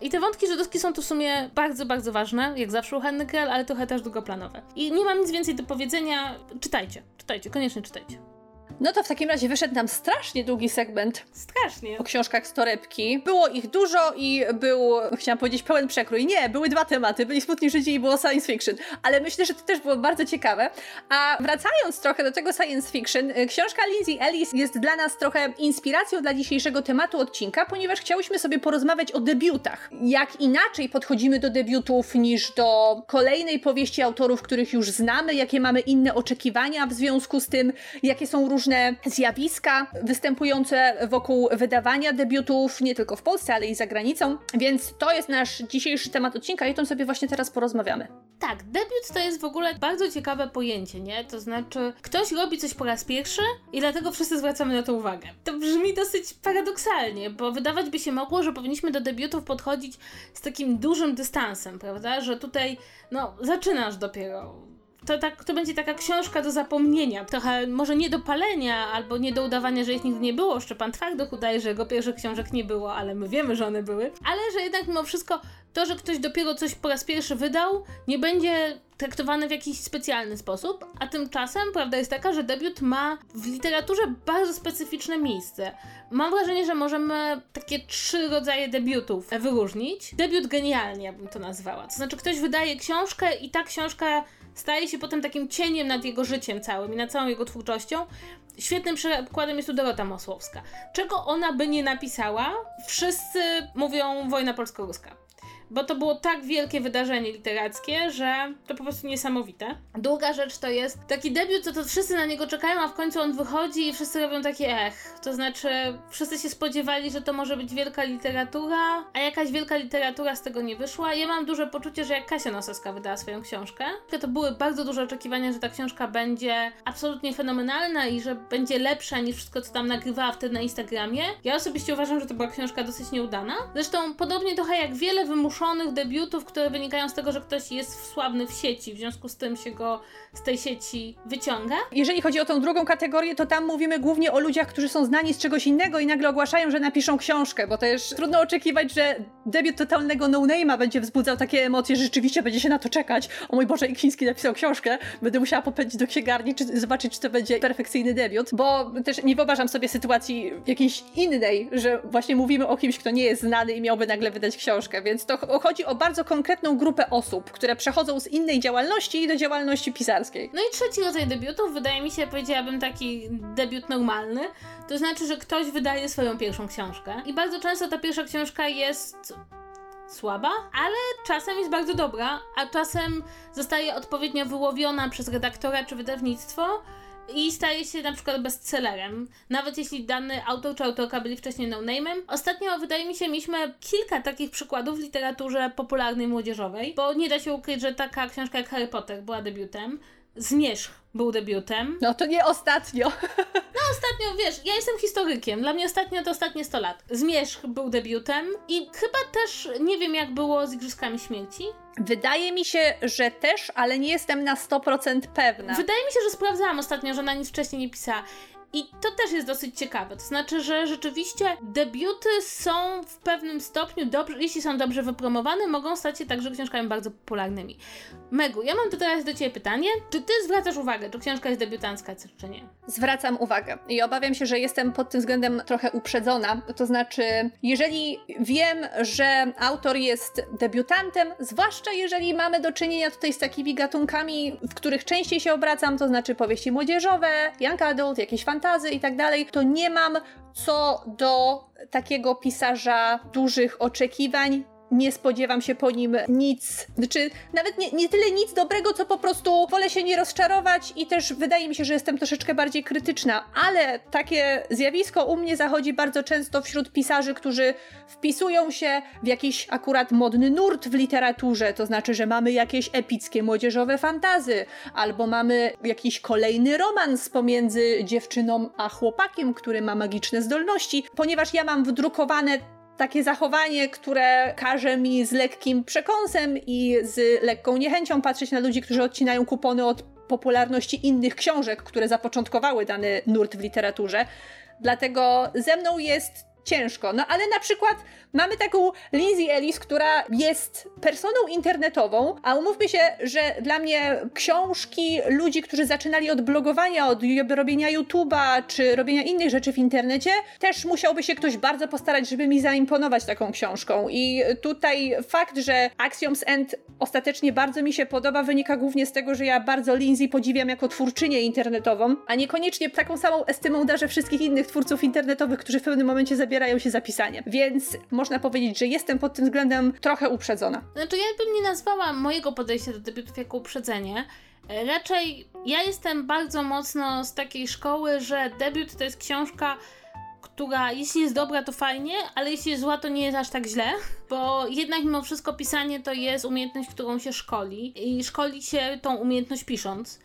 I te wątki żydowskie są tu w sumie bardzo, bardzo ważne, jak zawsze u Hanny Krell, ale trochę też długoplanowe. I nie mam nic więcej do powiedzenia. Czytajcie, czytajcie, koniecznie czytajcie. No to w takim razie wyszedł nam strasznie długi segment Strasznie. o książkach z torebki. Było ich dużo i był, chciałam powiedzieć, pełen przekrój. Nie, były dwa tematy. Byli Smutni Życi i było science fiction. Ale myślę, że to też było bardzo ciekawe. A wracając trochę do tego science fiction, y, książka Lindsay Ellis jest dla nas trochę inspiracją dla dzisiejszego tematu odcinka, ponieważ chciałyśmy sobie porozmawiać o debiutach. Jak inaczej podchodzimy do debiutów niż do kolejnej powieści autorów, których już znamy, jakie mamy inne oczekiwania w związku z tym, jakie są różne zjawiska występujące wokół wydawania debiutów, nie tylko w Polsce, ale i za granicą. Więc to jest nasz dzisiejszy temat odcinka i o tym sobie właśnie teraz porozmawiamy. Tak, debiut to jest w ogóle bardzo ciekawe pojęcie, nie? To znaczy, ktoś robi coś po raz pierwszy i dlatego wszyscy zwracamy na to uwagę. To brzmi dosyć paradoksalnie, bo wydawać by się mogło, że powinniśmy do debiutów podchodzić z takim dużym dystansem, prawda? Że tutaj, no, zaczynasz dopiero to, tak, to będzie taka książka do zapomnienia. Trochę może nie do palenia, albo nie do udawania, że ich nigdy nie było. Szczepan Twardych udaje, że jego pierwszych książek nie było, ale my wiemy, że one były. Ale że jednak mimo wszystko to, że ktoś dopiero coś po raz pierwszy wydał, nie będzie traktowany w jakiś specjalny sposób, a tymczasem prawda jest taka, że debiut ma w literaturze bardzo specyficzne miejsce. Mam wrażenie, że możemy takie trzy rodzaje debiutów wyróżnić. Debiut genialnie, bym to nazwała. To znaczy, ktoś wydaje książkę i ta książka staje się potem takim cieniem nad jego życiem całym i nad całą jego twórczością. Świetnym przykładem jest tu Dorota Masłowska. Czego ona by nie napisała, wszyscy mówią wojna polsko-ruska bo to było tak wielkie wydarzenie literackie, że to po prostu niesamowite. Druga rzecz to jest taki debiut, co to wszyscy na niego czekają, a w końcu on wychodzi i wszyscy robią takie ech. To znaczy, wszyscy się spodziewali, że to może być wielka literatura, a jakaś wielka literatura z tego nie wyszła. Ja mam duże poczucie, że jak Kasia Nosowska wydała swoją książkę, to były bardzo duże oczekiwania, że ta książka będzie absolutnie fenomenalna i że będzie lepsza niż wszystko, co tam nagrywała wtedy na Instagramie. Ja osobiście uważam, że to była książka dosyć nieudana. Zresztą podobnie trochę jak wiele wymuszonych debiutów, które wynikają z tego, że ktoś jest sławny w sieci, w związku z tym się go z tej sieci wyciąga. Jeżeli chodzi o tą drugą kategorię, to tam mówimy głównie o ludziach, którzy są znani z czegoś innego i nagle ogłaszają, że napiszą książkę, bo też trudno oczekiwać, że debiut totalnego no-name'a będzie wzbudzał takie emocje, że rzeczywiście będzie się na to czekać. O mój Boże, Iksiński napisał książkę, będę musiała popędzić do księgarni, czy zobaczyć, czy to będzie perfekcyjny debiut, bo też nie wyobrażam sobie sytuacji jakiejś innej, że właśnie mówimy o kimś, kto nie jest znany i miałby nagle wydać książkę, więc to chodzi o bardzo konkretną grupę osób, które przechodzą z innej działalności do działalności pisarskiej. No i trzeci rodzaj debiutów, wydaje mi się, powiedziałabym taki debiut normalny, to znaczy, że ktoś wydaje swoją pierwszą książkę. I bardzo często ta pierwsza książka jest słaba, ale czasem jest bardzo dobra, a czasem zostaje odpowiednio wyłowiona przez redaktora czy wydawnictwo i staje się na przykład bestsellerem, nawet jeśli dany autor czy autorka byli wcześniej no-name'em. Ostatnio, wydaje mi się, mieliśmy kilka takich przykładów w literaturze popularnej młodzieżowej, bo nie da się ukryć, że taka książka jak Harry Potter była debiutem, Zmierzch był debiutem. No to nie ostatnio. No ostatnio, wiesz, ja jestem historykiem. Dla mnie ostatnio to ostatnie 100 lat. Zmierzch był debiutem i chyba też nie wiem jak było z Igrzyskami Śmierci. Wydaje mi się, że też, ale nie jestem na 100% pewna. Wydaje mi się, że sprawdzałam ostatnio, że na nic wcześniej nie pisała. I to też jest dosyć ciekawe. To znaczy, że rzeczywiście debiuty są w pewnym stopniu dobrze, jeśli są dobrze wypromowane, mogą stać się także książkami bardzo popularnymi. Megu, ja mam teraz do Ciebie pytanie. Czy Ty zwracasz uwagę, czy książka jest debiutancka, czy nie? Zwracam uwagę i obawiam się, że jestem pod tym względem trochę uprzedzona. To znaczy, jeżeli wiem, że autor jest debiutantem, zwłaszcza jeżeli mamy do czynienia tutaj z takimi gatunkami, w których częściej się obracam, to znaczy powieści młodzieżowe, young adult, jakieś fantazy i tak dalej, to nie mam co do takiego pisarza dużych oczekiwań nie spodziewam się po nim nic, znaczy nawet nie, nie tyle nic dobrego, co po prostu wolę się nie rozczarować i też wydaje mi się, że jestem troszeczkę bardziej krytyczna, ale takie zjawisko u mnie zachodzi bardzo często wśród pisarzy, którzy wpisują się w jakiś akurat modny nurt w literaturze, to znaczy, że mamy jakieś epickie młodzieżowe fantazy, albo mamy jakiś kolejny romans pomiędzy dziewczyną a chłopakiem, który ma magiczne zdolności, ponieważ ja mam wdrukowane takie zachowanie, które każe mi z lekkim przekąsem i z lekką niechęcią patrzeć na ludzi, którzy odcinają kupony od popularności innych książek, które zapoczątkowały dany nurt w literaturze. Dlatego ze mną jest ciężko. No ale na przykład mamy taką Lindsay Ellis, która jest personą internetową, a umówmy się, że dla mnie książki ludzi, którzy zaczynali od blogowania, od robienia YouTube'a, czy robienia innych rzeczy w internecie, też musiałby się ktoś bardzo postarać, żeby mi zaimponować taką książką. I tutaj fakt, że Axioms End ostatecznie bardzo mi się podoba, wynika głównie z tego, że ja bardzo Lindsay podziwiam jako twórczynię internetową, a niekoniecznie taką samą estymą darzę wszystkich innych twórców internetowych, którzy w pewnym momencie zabierają się za pisanie. Więc można powiedzieć, że jestem pod tym względem trochę uprzedzona. Znaczy, ja bym nie nazwała mojego podejścia do debiutów jako uprzedzenie. Raczej ja jestem bardzo mocno z takiej szkoły, że debiut to jest książka, która jeśli jest dobra, to fajnie, ale jeśli jest zła, to nie jest aż tak źle, bo jednak mimo wszystko pisanie to jest umiejętność, którą się szkoli i szkoli się tą umiejętność pisząc.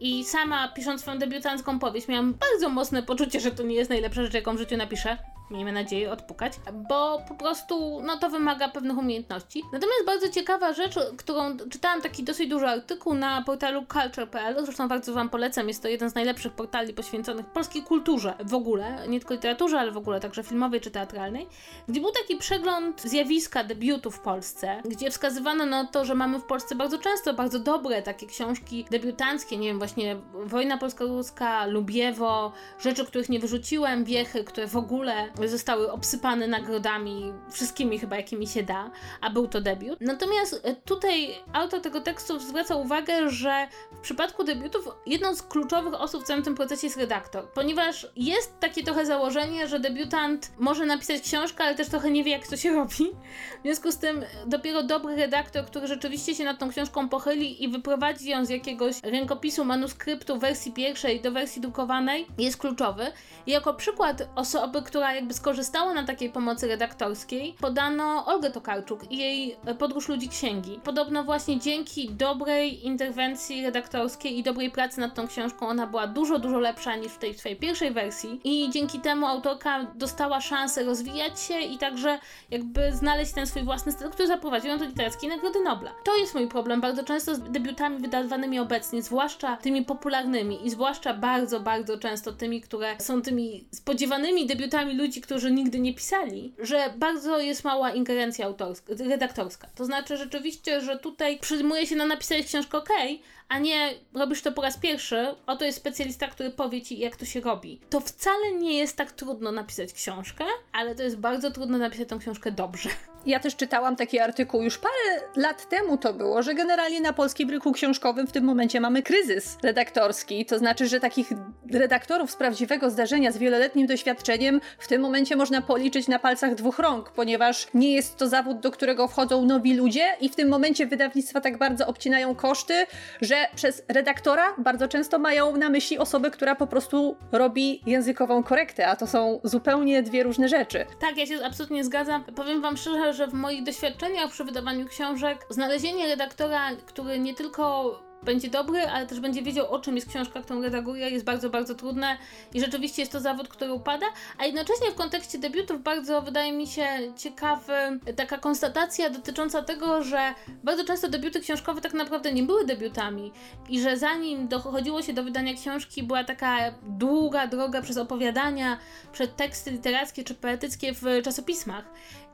I sama pisząc swoją debiutancką powieść, miałam bardzo mocne poczucie, że to nie jest najlepsza rzecz, jaką w życiu napiszę miejmy nadzieję, odpukać, bo po prostu no to wymaga pewnych umiejętności. Natomiast bardzo ciekawa rzecz, którą czytałam taki dosyć duży artykuł na portalu culture.pl, zresztą bardzo Wam polecam, jest to jeden z najlepszych portali poświęconych polskiej kulturze w ogóle, nie tylko literaturze, ale w ogóle także filmowej czy teatralnej, gdzie był taki przegląd zjawiska debiutu w Polsce, gdzie wskazywano na to, że mamy w Polsce bardzo często bardzo dobre takie książki debiutanckie, nie wiem, właśnie Wojna Polsko-Ruska, Lubiewo, rzeczy, których nie wyrzuciłem, Wiechy, które w ogóle zostały obsypane nagrodami, wszystkimi chyba jakimi się da, a był to debiut. Natomiast e, tutaj autor tego tekstu zwraca uwagę, że w przypadku debiutów jedną z kluczowych osób w całym tym procesie jest redaktor, ponieważ jest takie trochę założenie, że debiutant może napisać książkę, ale też trochę nie wie, jak to się robi. W związku z tym dopiero dobry redaktor, który rzeczywiście się nad tą książką pochyli i wyprowadzi ją z jakiegoś rękopisu, manuskryptu wersji pierwszej do wersji drukowanej, jest kluczowy. I jako przykład osoby, która jakby skorzystała na takiej pomocy redaktorskiej, podano Olgę Tokarczuk i jej Podróż Ludzi Księgi. Podobno właśnie dzięki dobrej interwencji redaktorskiej i dobrej pracy nad tą książką ona była dużo, dużo lepsza niż w tej swojej pierwszej wersji i dzięki temu autorka dostała szansę rozwijać się i także jakby znaleźć ten swój własny styl, który zaprowadził ją do literackiej Nagrody Nobla. To jest mój problem bardzo często z debiutami wydawanymi obecnie, zwłaszcza tymi popularnymi i zwłaszcza bardzo, bardzo często tymi, które są tymi spodziewanymi debiutami ludzi, którzy nigdy nie pisali, że bardzo jest mała ingerencja autorska, redaktorska. To znaczy rzeczywiście, że tutaj przyjmuje się na napisanie książkę ok, a nie robisz to po raz pierwszy, oto jest specjalista, który powie ci, jak to się robi. To wcale nie jest tak trudno napisać książkę, ale to jest bardzo trudno napisać tę książkę dobrze. Ja też czytałam taki artykuł już parę lat temu to było, że generalnie na polskim rynku książkowym w tym momencie mamy kryzys redaktorski. To znaczy, że takich redaktorów z prawdziwego zdarzenia z wieloletnim doświadczeniem w tym momencie można policzyć na palcach dwóch rąk, ponieważ nie jest to zawód, do którego wchodzą nowi ludzie i w tym momencie wydawnictwa tak bardzo obcinają koszty, że przez redaktora bardzo często mają na myśli osobę, która po prostu robi językową korektę, a to są zupełnie dwie różne rzeczy. Tak, ja się absolutnie zgadzam. Powiem wam szczerze, że w moich doświadczeniach przy wydawaniu książek znalezienie redaktora, który nie tylko będzie dobry, ale też będzie wiedział, o czym jest książka, którą redaguje, jest bardzo, bardzo trudne i rzeczywiście jest to zawód, który upada, a jednocześnie w kontekście debiutów bardzo wydaje mi się ciekawy taka konstatacja dotycząca tego, że bardzo często debiuty książkowe tak naprawdę nie były debiutami i że zanim dochodziło się do wydania książki, była taka długa droga przez opowiadania, przez teksty literackie czy poetyckie w czasopismach.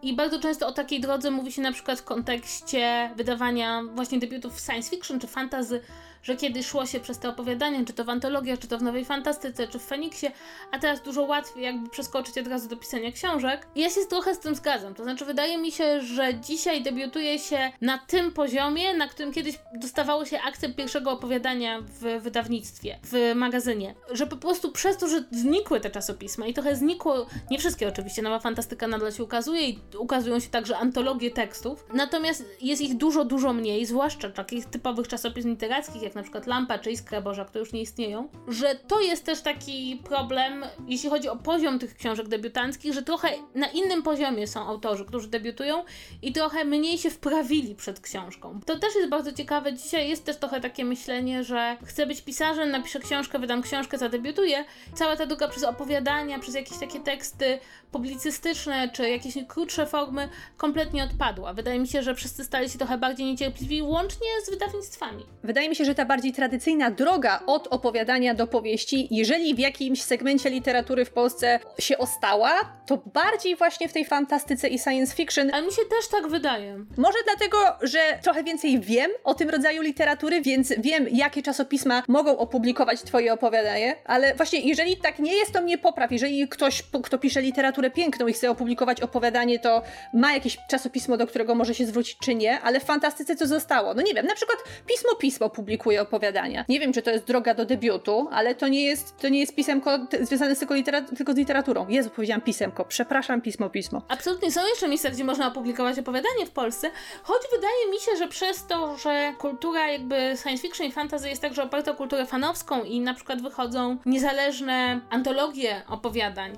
I bardzo często o takiej drodze mówi się na przykład w kontekście wydawania właśnie debiutów science fiction czy fantasy, że kiedy szło się przez te opowiadania, czy to w antologiach, czy to w Nowej Fantastyce, czy w Feniksie, a teraz dużo łatwiej jakby przeskoczyć od razu do pisania książek. I ja się trochę z tym zgadzam. To znaczy, wydaje mi się, że dzisiaj debiutuje się na tym poziomie, na którym kiedyś dostawało się akcept pierwszego opowiadania w wydawnictwie, w magazynie. Że po prostu przez to, że znikły te czasopisma i trochę znikło, nie wszystkie oczywiście, Nowa Fantastyka nadal się ukazuje i ukazują się także antologie tekstów, natomiast jest ich dużo, dużo mniej, zwłaszcza takich typowych czasopism literackich, jak na przykład Lampa czy Iskra Boża, które już nie istnieją, że to jest też taki problem, jeśli chodzi o poziom tych książek debiutanckich, że trochę na innym poziomie są autorzy, którzy debiutują i trochę mniej się wprawili przed książką. To też jest bardzo ciekawe. Dzisiaj jest też trochę takie myślenie, że chcę być pisarzem, napiszę książkę, wydam książkę, zadebiutuję. Cała ta druga przez opowiadania, przez jakieś takie teksty publicystyczne, czy jakieś krótsze formy kompletnie odpadła. Wydaje mi się, że wszyscy stali się trochę bardziej niecierpliwi, łącznie z wydawnictwami. Wydaje mi się, że ta ta bardziej tradycyjna droga od opowiadania do powieści, jeżeli w jakimś segmencie literatury w Polsce się ostała, to bardziej właśnie w tej fantastyce i science fiction. Ale mi się też tak wydaje. Może dlatego, że trochę więcej wiem o tym rodzaju literatury, więc wiem, jakie czasopisma mogą opublikować twoje opowiadanie, ale właśnie jeżeli tak nie jest, to mnie popraw. Jeżeli ktoś, kto pisze literaturę piękną i chce opublikować opowiadanie, to ma jakieś czasopismo, do którego może się zwrócić, czy nie, ale w fantastyce co zostało? No nie wiem, na przykład Pismo Pismo publikuje opowiadania. Nie wiem, czy to jest droga do debiutu, ale to nie jest, to nie jest pisemko związane tylko, tylko z literaturą. Jezu, powiedziałam pisemko. Przepraszam, Pismo Pismo. Absolutnie są jeszcze miejsca, gdzie można opublikować opowiadanie w Polsce, choć wydaje mi się, że przez to, że kultura jakby science fiction i fantasy jest także oparta o kulturę fanowską i na przykład wychodzą niezależne antologie opowiadań.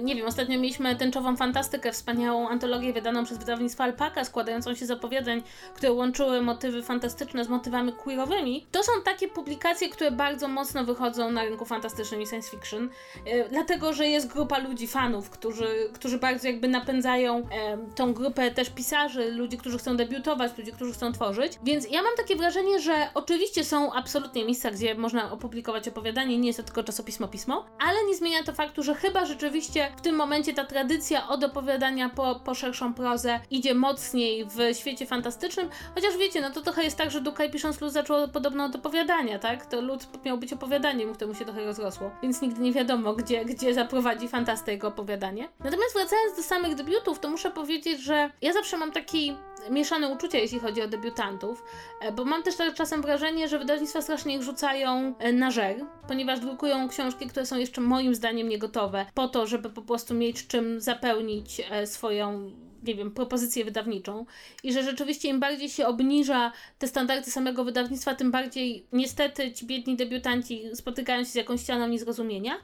Nie wiem, ostatnio mieliśmy Tęczową Fantastykę, wspaniałą antologię wydaną przez wydawnictwo Alpaka, składającą się z opowiadań, które łączyły motywy fantastyczne z motywami queerowymi. To są takie publikacje, które bardzo mocno wychodzą na rynku fantastycznym i science fiction, e, dlatego, że jest grupa ludzi, fanów, którzy, którzy bardzo jakby napędzają tą grupę też pisarzy, ludzi, którzy chcą debiutować, ludzi, którzy chcą tworzyć. Więc ja mam takie wrażenie, że oczywiście są absolutnie miejsca, gdzie można opublikować opowiadanie, nie jest to tylko czasopismo pismo, ale nie zmienia to faktu, że chyba rzeczywiście w tym momencie ta tradycja od opowiadania po, po szerszą prozę idzie mocniej w świecie fantastycznym, chociaż wiecie, no to trochę jest tak, że Dukaj pisząc lud zaczął podobno od opowiadania, tak? To lud miał być opowiadaniem, któremu się trochę rozrosło, więc nigdy nie wiadomo, gdzie, gdzie zaprowadzi fantastę jego opowiadanie. Natomiast wracając do samych debiutów, to muszę powiedzieć, że ja zawsze mam taki mieszane uczucia, jeśli chodzi o debiutantów, e, bo mam też tak czasem wrażenie, że wydawnictwa strasznie ich rzucają e, na żer, ponieważ drukują książki, które są jeszcze moim zdaniem niegotowe, po to, żeby po prostu mieć czym zapełnić e, swoją nie wiem, propozycję wydawniczą i że rzeczywiście im bardziej się obniża te standardy samego wydawnictwa, tym bardziej niestety ci biedni debiutanci spotykają się z jakąś ścianą niezrozumienia.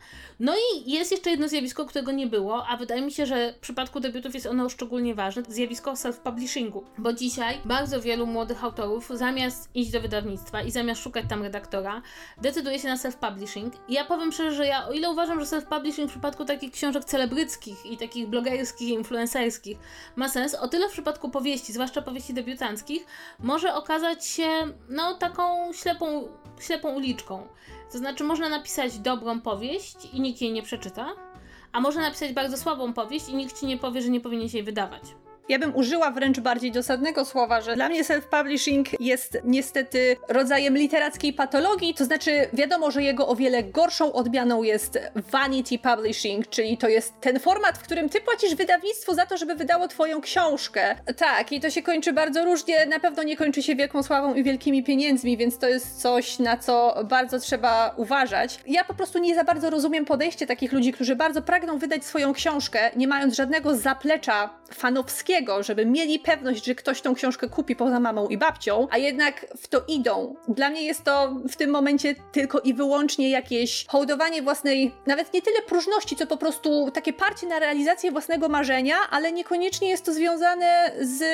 No i jest jeszcze jedno zjawisko, którego nie było, a wydaje mi się, że w przypadku debiutów jest ono szczególnie ważne, zjawisko self-publishingu, bo dzisiaj bardzo wielu młodych autorów zamiast iść do wydawnictwa i zamiast szukać tam redaktora, decyduje się na self-publishing. Ja powiem szczerze, że ja o ile uważam, że self-publishing w przypadku takich książek celebryckich i takich blogerskich, influencerskich ma sens, o tyle w przypadku powieści, zwłaszcza powieści debiutanckich, może okazać się no taką ślepą, ślepą uliczką. To znaczy można napisać dobrą powieść i nikt jej nie przeczyta, a można napisać bardzo słabą powieść i nikt ci nie powie, że nie powinien się jej wydawać. Ja bym użyła wręcz bardziej dosadnego słowa, że dla mnie self-publishing jest niestety rodzajem literackiej patologii, to znaczy wiadomo, że jego o wiele gorszą odmianą jest vanity publishing, czyli to jest ten format, w którym ty płacisz wydawnictwu za to, żeby wydało twoją książkę. Tak, i to się kończy bardzo różnie, na pewno nie kończy się wielką sławą i wielkimi pieniędzmi, więc to jest coś, na co bardzo trzeba uważać. Ja po prostu nie za bardzo rozumiem podejście takich ludzi, którzy bardzo pragną wydać swoją książkę, nie mając żadnego zaplecza fanowskiego, żeby mieli pewność, że ktoś tą książkę kupi poza mamą i babcią, a jednak w to idą. Dla mnie jest to w tym momencie tylko i wyłącznie jakieś hołdowanie własnej, nawet nie tyle próżności, co po prostu takie parcie na realizację własnego marzenia, ale niekoniecznie jest to związane z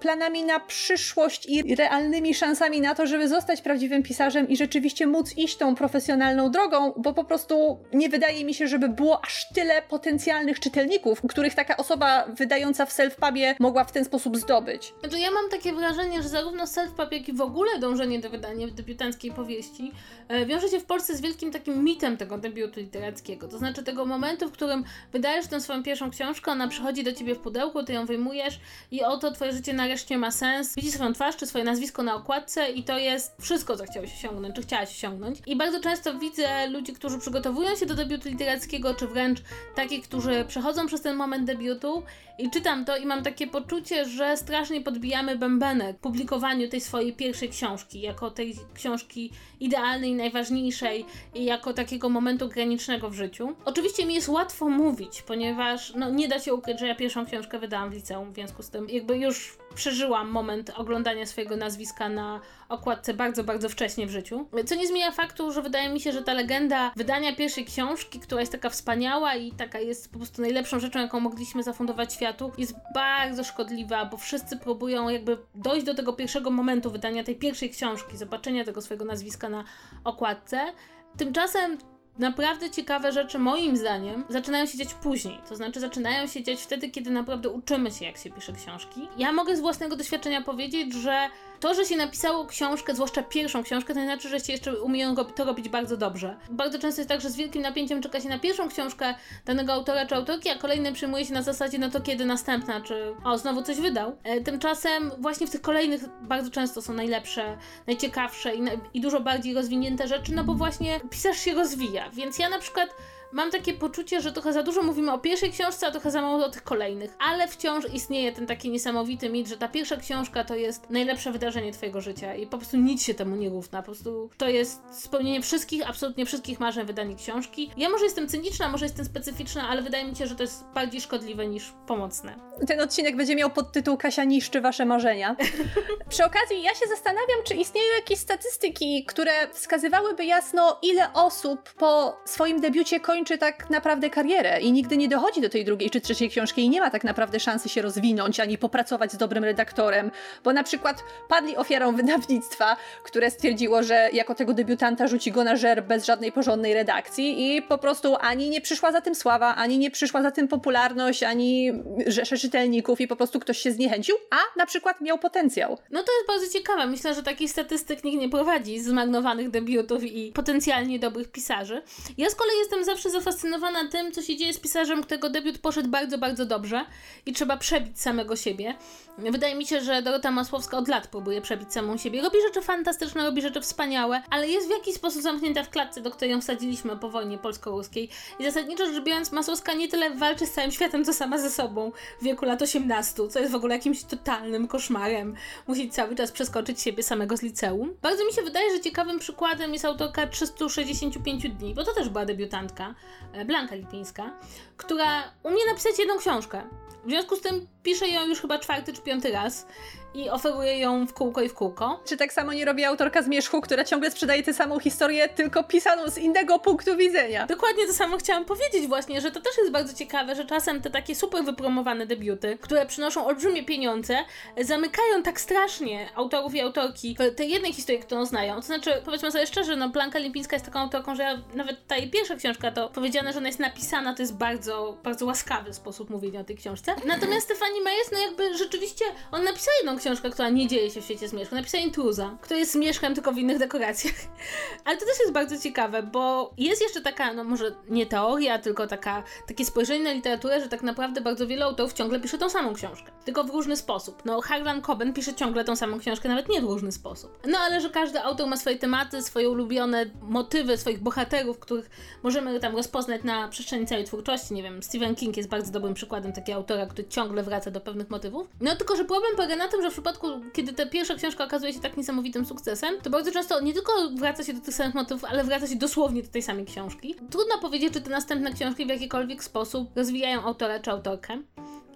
planami na przyszłość i realnymi szansami na to, żeby zostać prawdziwym pisarzem i rzeczywiście móc iść tą profesjonalną drogą, bo po prostu nie wydaje mi się, żeby było aż tyle potencjalnych czytelników, których taka osoba wydająca w self-pubie mogła w ten sposób zdobyć. Znaczy ja mam takie wrażenie, że zarówno self-pub, jak i w ogóle dążenie do wydania debiutanckiej powieści e, wiąże się w Polsce z wielkim takim mitem tego debiutu literackiego. To znaczy tego momentu, w którym wydajesz tę swoją pierwszą książkę, ona przychodzi do ciebie w pudełku, ty ją wyjmujesz i oto twoje życie nareszcie ma sens. Widzisz swoją twarz czy swoje nazwisko na okładce i to jest wszystko, co chciałeś osiągnąć, czy chciałaś osiągnąć. I bardzo często widzę ludzi, którzy przygotowują się do debiutu literackiego, czy wręcz takich, którzy przechodzą przez ten moment debiutu i czytam to i mam takie poczucie, że strasznie podbijamy bębenek publikowaniu tej swojej pierwszej książki, jako tej książki idealnej, najważniejszej i jako takiego momentu granicznego w życiu. Oczywiście mi jest łatwo mówić, ponieważ no, nie da się ukryć, że ja pierwszą książkę wydałam w liceum, w związku z tym jakby już przeżyłam moment oglądania swojego nazwiska na okładce bardzo, bardzo wcześnie w życiu. Co nie zmienia faktu, że wydaje mi się, że ta legenda wydania pierwszej książki, która jest taka wspaniała i taka jest po prostu najlepszą rzeczą, jaką mogliśmy zafundować światu, jest bardzo szkodliwa, bo wszyscy próbują jakby dojść do tego pierwszego momentu wydania tej pierwszej książki, zobaczenia tego swojego nazwiska na okładce. Tymczasem naprawdę ciekawe rzeczy, moim zdaniem, zaczynają się dziać później. To znaczy, zaczynają się dziać wtedy, kiedy naprawdę uczymy się, jak się pisze książki. Ja mogę z własnego doświadczenia powiedzieć, że to, że się napisało książkę, zwłaszcza pierwszą książkę, to nie znaczy, że się jeszcze umieją to robić bardzo dobrze. Bardzo często jest tak, że z wielkim napięciem czeka się na pierwszą książkę danego autora czy autorki, a kolejne przyjmuje się na zasadzie, no to kiedy następna, czy o, znowu coś wydał. E, tymczasem właśnie w tych kolejnych bardzo często są najlepsze, najciekawsze i, i dużo bardziej rozwinięte rzeczy, no bo właśnie pisarz się rozwija. Więc ja na przykład mam takie poczucie, że trochę za dużo mówimy o pierwszej książce, a trochę za mało o tych kolejnych. Ale wciąż istnieje ten taki niesamowity mit, że ta pierwsza książka to jest najlepsze wydarzenie twojego życia i po prostu nic się temu nie równa. Po prostu to jest spełnienie wszystkich, absolutnie wszystkich marzeń wydanie książki. Ja może jestem cyniczna, może jestem specyficzna, ale wydaje mi się, że to jest bardziej szkodliwe niż pomocne. Ten odcinek będzie miał podtytuł Kasia niszczy wasze marzenia. Przy okazji ja się zastanawiam, czy istnieją jakieś statystyki, które wskazywałyby jasno, ile osób po swoim debiucie kończy kończy tak naprawdę karierę i nigdy nie dochodzi do tej drugiej czy trzeciej książki i nie ma tak naprawdę szansy się rozwinąć ani popracować z dobrym redaktorem, bo na przykład padli ofiarą wydawnictwa, które stwierdziło, że jako tego debiutanta rzuci go na żer bez żadnej porządnej redakcji i po prostu ani nie przyszła za tym sława, ani nie przyszła za tym popularność, ani rzesze czytelników i po prostu ktoś się zniechęcił, a na przykład miał potencjał. No to jest bardzo ciekawe. Myślę, że takich statystyk nikt nie prowadzi zmagnowanych debiutów i potencjalnie dobrych pisarzy. Ja z kolei jestem zawsze zafascynowana tym, co się dzieje z pisarzem, którego debiut poszedł bardzo, bardzo dobrze i trzeba przebić samego siebie. Wydaje mi się, że Dorota Masłowska od lat próbuje przebić samą siebie. Robi rzeczy fantastyczne, robi rzeczy wspaniałe, ale jest w jakiś sposób zamknięta w klatce, do której ją wsadziliśmy po wojnie polsko-ruskiej. I zasadniczo rzecz biorąc, Masłowska nie tyle walczy z całym światem, co sama ze sobą w wieku lat 18, co jest w ogóle jakimś totalnym koszmarem. Musi cały czas przeskoczyć siebie samego z liceum. Bardzo mi się wydaje, że ciekawym przykładem jest autorka 365 dni, bo to też była debiutantka. E, Blanka Lipińska, która umie napisać jedną książkę. W związku z tym pisze ją już chyba czwarty czy piąty raz i oferuje ją w kółko i w kółko. Czy tak samo nie robi autorka Zmierzchu, która ciągle sprzedaje tę samą historię, tylko pisaną z innego punktu widzenia? Dokładnie to samo chciałam powiedzieć właśnie, że to też jest bardzo ciekawe, że czasem te takie super wypromowane debiuty, które przynoszą olbrzymie pieniądze, zamykają tak strasznie autorów i autorki w tej jednej historii, którą znają. To znaczy, powiedzmy sobie szczerze, no Blanka Lipińska jest taką autorką, że ja, nawet ta jej pierwsza książka, to powiedziane, że ona jest napisana, to jest bardzo, bardzo łaskawy sposób mówienia o tej książce. Natomiast Stefani Majes, no jakby rzeczywiście, on napisał jedną książkę, która nie dzieje się w świecie zmierzchu. Napisała Intruza, który jest zmierzchem tylko w innych dekoracjach. Ale to też jest bardzo ciekawe, bo jest jeszcze taka, no może nie teoria, tylko taka, takie spojrzenie na literaturę, że tak naprawdę bardzo wiele autorów ciągle pisze tą samą książkę. Tylko w różny sposób. No Harlan Coben pisze ciągle tą samą książkę, nawet nie w różny sposób. No ale że każdy autor ma swoje tematy, swoje ulubione motywy, swoich bohaterów, których możemy tam rozpoznać na przestrzeni całej twórczości. Nie wiem, Stephen King jest bardzo dobrym przykładem takiego autora, który ciągle wraca do pewnych motywów. No tylko, że problem polega na tym, że w przypadku, kiedy ta pierwsza książka okazuje się tak niesamowitym sukcesem, to bardzo często nie tylko wraca się do tych samych motywów, ale wraca się dosłownie do tej samej książki. Trudno powiedzieć, czy te następne książki w jakikolwiek sposób rozwijają autora czy autorkę.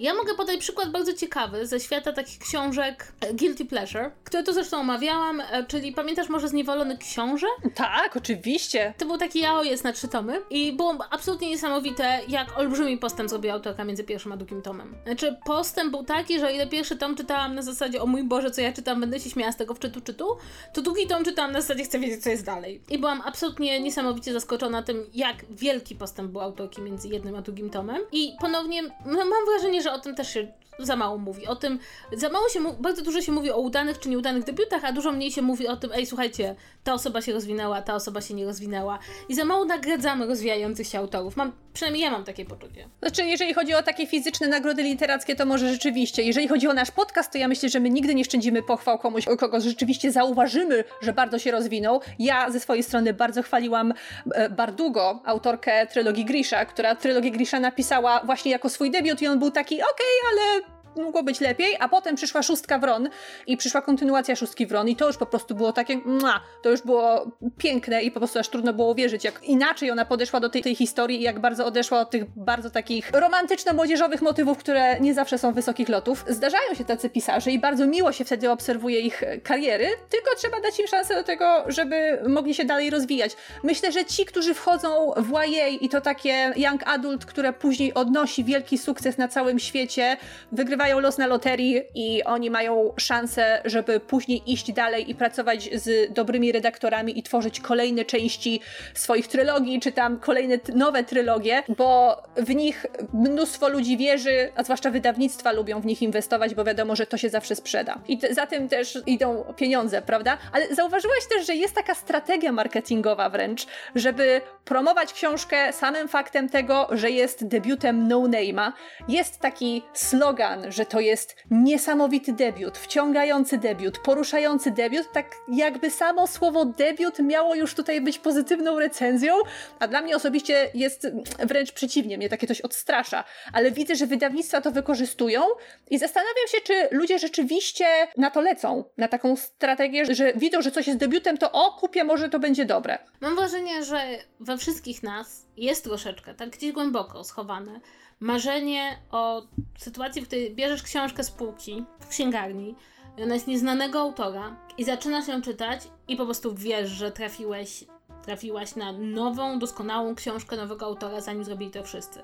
Ja mogę podać przykład bardzo ciekawy ze świata takich książek e, Guilty Pleasure, które tu zresztą omawiałam, e, czyli pamiętasz może Zniewolony Książę? Tak, oczywiście. To był taki jao jest na trzy tomy i było absolutnie niesamowite, jak olbrzymi postęp zrobiła autorka między pierwszym a drugim tomem. Znaczy postęp był taki, że ile pierwszy tom czytałam na zasadzie o mój Boże, co ja czytam, będę się śmiała z tego wczytu czytu, to drugi tom czytałam na zasadzie chcę wiedzieć, co jest dalej. I byłam absolutnie niesamowicie zaskoczona tym, jak wielki postęp był autorki między jednym a drugim tomem. I ponownie no, mam wrażenie, że o tym też się za mało mówi. O tym, za mało się, bardzo dużo się mówi o udanych czy nieudanych debiutach, a dużo mniej się mówi o tym, ej, słuchajcie, ta osoba się rozwinęła, ta osoba się nie rozwinęła. I za mało nagradzamy rozwijających się autorów. Mam, przynajmniej ja mam takie poczucie. Znaczy, jeżeli chodzi o takie fizyczne nagrody literackie, to może rzeczywiście. Jeżeli chodzi o nasz podcast, to ja myślę, że my nigdy nie szczędzimy pochwał komuś, kogo rzeczywiście zauważymy, że bardzo się rozwinął. Ja ze swojej strony bardzo chwaliłam e, Bardugo, autorkę trylogii Grisha, która trylogię Grisha napisała właśnie jako swój debiut i on był taki, okej, okay, ale mogło być lepiej, a potem przyszła szóstka Wron i przyszła kontynuacja szóstki Wron i to już po prostu było takie, mua, to już było piękne i po prostu aż trudno było wierzyć, jak inaczej ona podeszła do tej, tej historii i jak bardzo odeszła od tych bardzo takich romantyczno-młodzieżowych motywów, które nie zawsze są wysokich lotów. Zdarzają się tacy pisarze i bardzo miło się wtedy obserwuje ich kariery, tylko trzeba dać im szansę do tego, żeby mogli się dalej rozwijać. Myślę, że ci, którzy wchodzą w YA i to takie young adult, które później odnosi wielki sukces na całym świecie, wygrywają wygrywają los na loterii i oni mają szansę, żeby później iść dalej i pracować z dobrymi redaktorami i tworzyć kolejne części swoich trylogii, czy tam kolejne nowe trylogie, bo w nich mnóstwo ludzi wierzy, a zwłaszcza wydawnictwa lubią w nich inwestować, bo wiadomo, że to się zawsze sprzeda. I za tym też idą pieniądze, prawda? Ale zauważyłaś też, że jest taka strategia marketingowa wręcz, żeby promować książkę samym faktem tego, że jest debiutem No Name'a. Jest taki slogan, że to jest niesamowity debiut, wciągający debiut, poruszający debiut, tak jakby samo słowo debiut miało już tutaj być pozytywną recenzją, a dla mnie osobiście jest wręcz przeciwnie, mnie takie coś odstrasza, ale widzę, że wydawnictwa to wykorzystują i zastanawiam się, czy ludzie rzeczywiście na to lecą, na taką strategię, że widzą, że coś jest debiutem, to o, kupię, może to będzie dobre. Mam wrażenie, że we wszystkich nas jest troszeczkę, tak gdzieś głęboko schowane, marzenie o sytuacji, w której bierzesz książkę z półki w księgarni, ona jest nieznanego autora i zaczynasz ją czytać i po prostu wiesz, że trafiłeś trafiłaś na nową, doskonałą książkę nowego autora, zanim zrobili to wszyscy.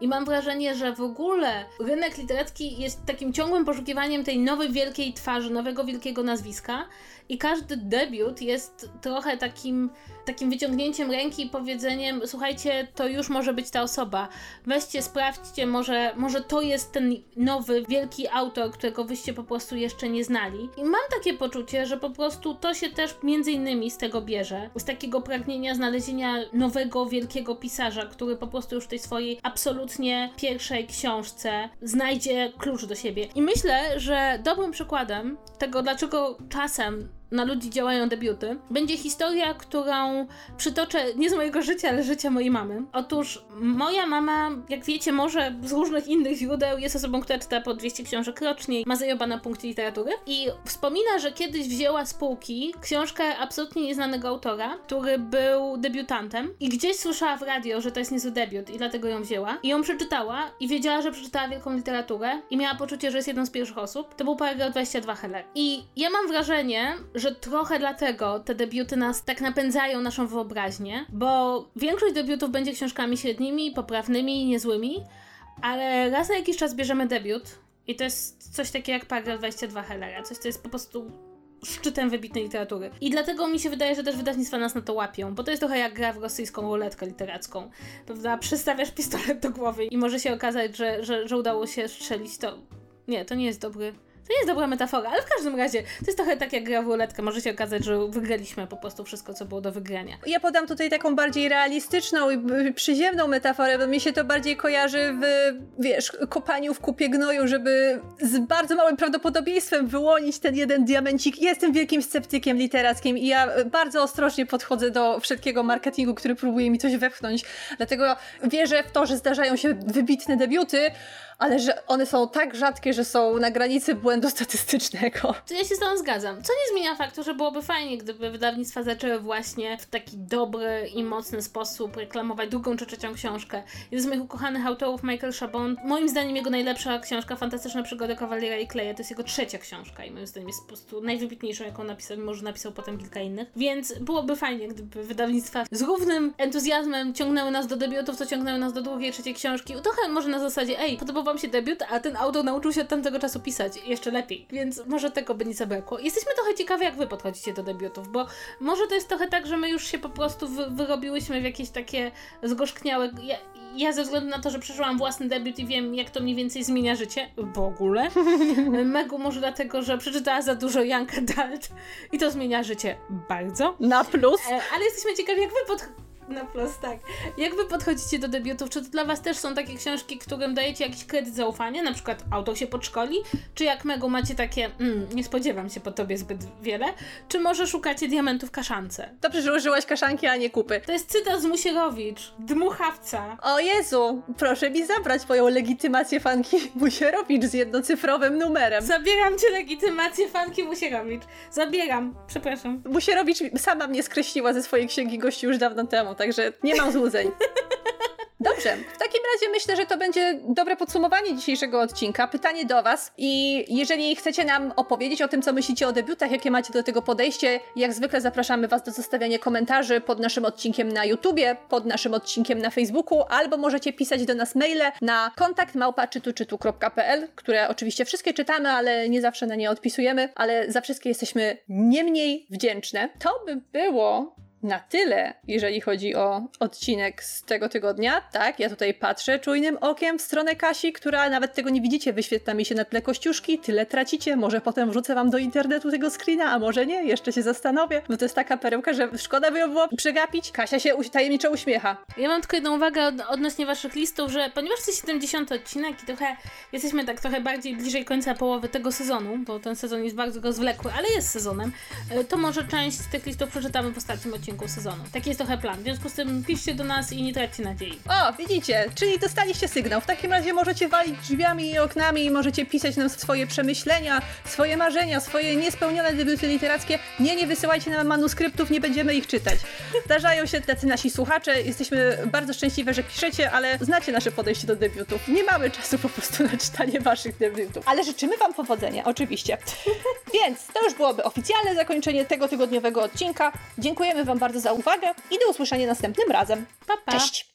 I mam wrażenie, że w ogóle rynek literacki jest takim ciągłym poszukiwaniem tej nowej wielkiej twarzy, nowego wielkiego nazwiska i każdy debiut jest trochę takim, takim wyciągnięciem ręki i powiedzeniem: Słuchajcie, to już może być ta osoba. Weźcie, sprawdźcie, może, może to jest ten nowy, wielki autor, którego wyście po prostu jeszcze nie znali. I mam takie poczucie, że po prostu to się też między innymi z tego bierze. Z takiego pragnienia znalezienia nowego, wielkiego pisarza, który po prostu już w tej swojej absolutnie pierwszej książce znajdzie klucz do siebie. I myślę, że dobrym przykładem tego, dlaczego czasem na ludzi działają debiuty, będzie historia, którą przytoczę nie z mojego życia, ale życia mojej mamy. Otóż moja mama, jak wiecie, może z różnych innych źródeł jest osobą, która czyta po 200 książek rocznie, ma zajoba na punkcie literatury i wspomina, że kiedyś wzięła z półki książkę absolutnie nieznanego autora, który był debiutantem i gdzieś słyszała w radio, że to jest niezły debiut i dlatego ją wzięła i ją przeczytała i wiedziała, że przeczytała wielką literaturę i miała poczucie, że jest jedną z pierwszych osób. To był paragraf 22 Heller. I ja mam wrażenie, że trochę dlatego te debiuty nas tak napędzają naszą wyobraźnię, bo większość debiutów będzie książkami średnimi, poprawnymi, niezłymi, ale raz na jakiś czas bierzemy debiut i to jest coś takiego jak paragraf 22 Hellera, coś co jest po prostu szczytem wybitnej literatury. I dlatego mi się wydaje, że też wydawnictwa nas na to łapią, bo to jest trochę jak gra w rosyjską ruletkę literacką. Prawda? Przystawiasz pistolet do głowy i może się okazać, że, że, że udało się strzelić to. Nie, to nie jest dobry to nie jest dobra metafora, ale w każdym razie to jest trochę tak jak gra w ruletkę. Może się okazać, że wygraliśmy po prostu wszystko, co było do wygrania. Ja podam tutaj taką bardziej realistyczną i przyziemną metaforę, bo mi się to bardziej kojarzy w, wiesz, kopaniu w kupie gnoju, żeby z bardzo małym prawdopodobieństwem wyłonić ten jeden diamencik. Jestem wielkim sceptykiem literackim i ja bardzo ostrożnie podchodzę do wszelkiego marketingu, który próbuje mi coś wepchnąć. Dlatego wierzę w to, że zdarzają się wybitne debiuty, ale że one są tak rzadkie, że są na granicy błędu statystycznego. To ja się z tą zgadzam. Co nie zmienia faktu, że byłoby fajnie, gdyby wydawnictwa zaczęły właśnie w taki dobry i mocny sposób reklamować drugą czy trzecią książkę. Jeden z moich ukochanych autorów, Michael Chabon, moim zdaniem jego najlepsza książka, Fantastyczne przygody Kawaliera i Kleja, to jest jego trzecia książka i moim zdaniem jest po prostu najwybitniejszą, jaką napisał, mimo że napisał potem kilka innych. Więc byłoby fajnie, gdyby wydawnictwa z równym entuzjazmem ciągnęły nas do debiutów, co ciągnęły nas do drugiej, trzeciej książki. Trochę może na zasadzie, ej, wam się debiut, a ten autor nauczył się od tamtego czasu pisać jeszcze lepiej, więc może tego by nie zabrakło. Jesteśmy trochę ciekawi, jak wy podchodzicie do debiutów, bo może to jest trochę tak, że my już się po prostu wy wyrobiłyśmy w jakieś takie zgorzkniałe... Ja, ja ze względu na to, że przeżyłam własny debiut i wiem, jak to mniej więcej zmienia życie, w ogóle. Megu może dlatego, że przeczytała za dużo Young Adult i to zmienia życie bardzo. Na plus. E, ale jesteśmy ciekawi, jak wy podchodzicie na plus, tak. Jak wy podchodzicie do debiutów? Czy to dla was też są takie książki, którym dajecie jakiś kredyt zaufania? Na przykład autor się podszkoli? Czy jak Mego macie takie, mm, nie spodziewam się po tobie zbyt wiele? Czy może szukacie diamentów kaszance? Dobrze, że użyłaś kaszanki, a nie kupy. To jest cytat z Musierowicz. Dmuchawca. O Jezu, proszę mi zabrać moją legitymację fanki Musierowicz z jednocyfrowym numerem. Zabieram cię legitymację fanki Musierowicz. Zabieram. Przepraszam. Musierowicz sama mnie skreśliła ze swojej księgi gości już dawno temu także nie mam złudzeń. Dobrze, w takim razie myślę, że to będzie dobre podsumowanie dzisiejszego odcinka. Pytanie do Was i jeżeli chcecie nam opowiedzieć o tym, co myślicie o debiutach, jakie macie do tego podejście, jak zwykle zapraszamy Was do zostawiania komentarzy pod naszym odcinkiem na YouTubie, pod naszym odcinkiem na Facebooku, albo możecie pisać do nas maile na kontakt małpa.czytuczytu.pl, które oczywiście wszystkie czytamy, ale nie zawsze na nie odpisujemy, ale za wszystkie jesteśmy nie mniej wdzięczne. To by było na tyle, jeżeli chodzi o odcinek z tego tygodnia. Tak, ja tutaj patrzę czujnym okiem w stronę Kasi, która nawet tego nie widzicie, wyświetla mi się na tle kościuszki, tyle tracicie, może potem wrzucę wam do internetu tego screena, a może nie, jeszcze się zastanowię, bo to jest taka perełka, że szkoda by ją było przegapić. Kasia się tajemniczo uśmiecha. Ja mam tylko jedną uwagę od, odnośnie waszych listów, że ponieważ to jest 70 odcinek i trochę jesteśmy tak trochę bardziej bliżej końca połowy tego sezonu, bo ten sezon jest bardzo rozwlekły, ale jest sezonem, y, to może część tych listów przeczytamy w ostatnim odcinku sezonu. Taki jest trochę plan. W związku z tym piszcie do nas i nie traćcie nadziei. O, widzicie, czyli dostaliście sygnał. W takim razie możecie walić drzwiami i oknami i możecie pisać nam swoje przemyślenia, swoje marzenia, swoje niespełnione debiuty literackie. Nie, nie wysyłajcie nam manuskryptów, nie będziemy ich czytać. Zdarzają się tacy nasi słuchacze, jesteśmy bardzo szczęśliwe, że piszecie, ale znacie nasze podejście do debiutów. Nie mamy czasu po prostu na czytanie waszych debiutów. Ale życzymy wam powodzenia, oczywiście. Więc to już byłoby oficjalne zakończenie tego tygodniowego odcinka. Dziękujemy Wam bardzo za uwagę i do usłyszenia następnym razem. Pa, pa. Cześć!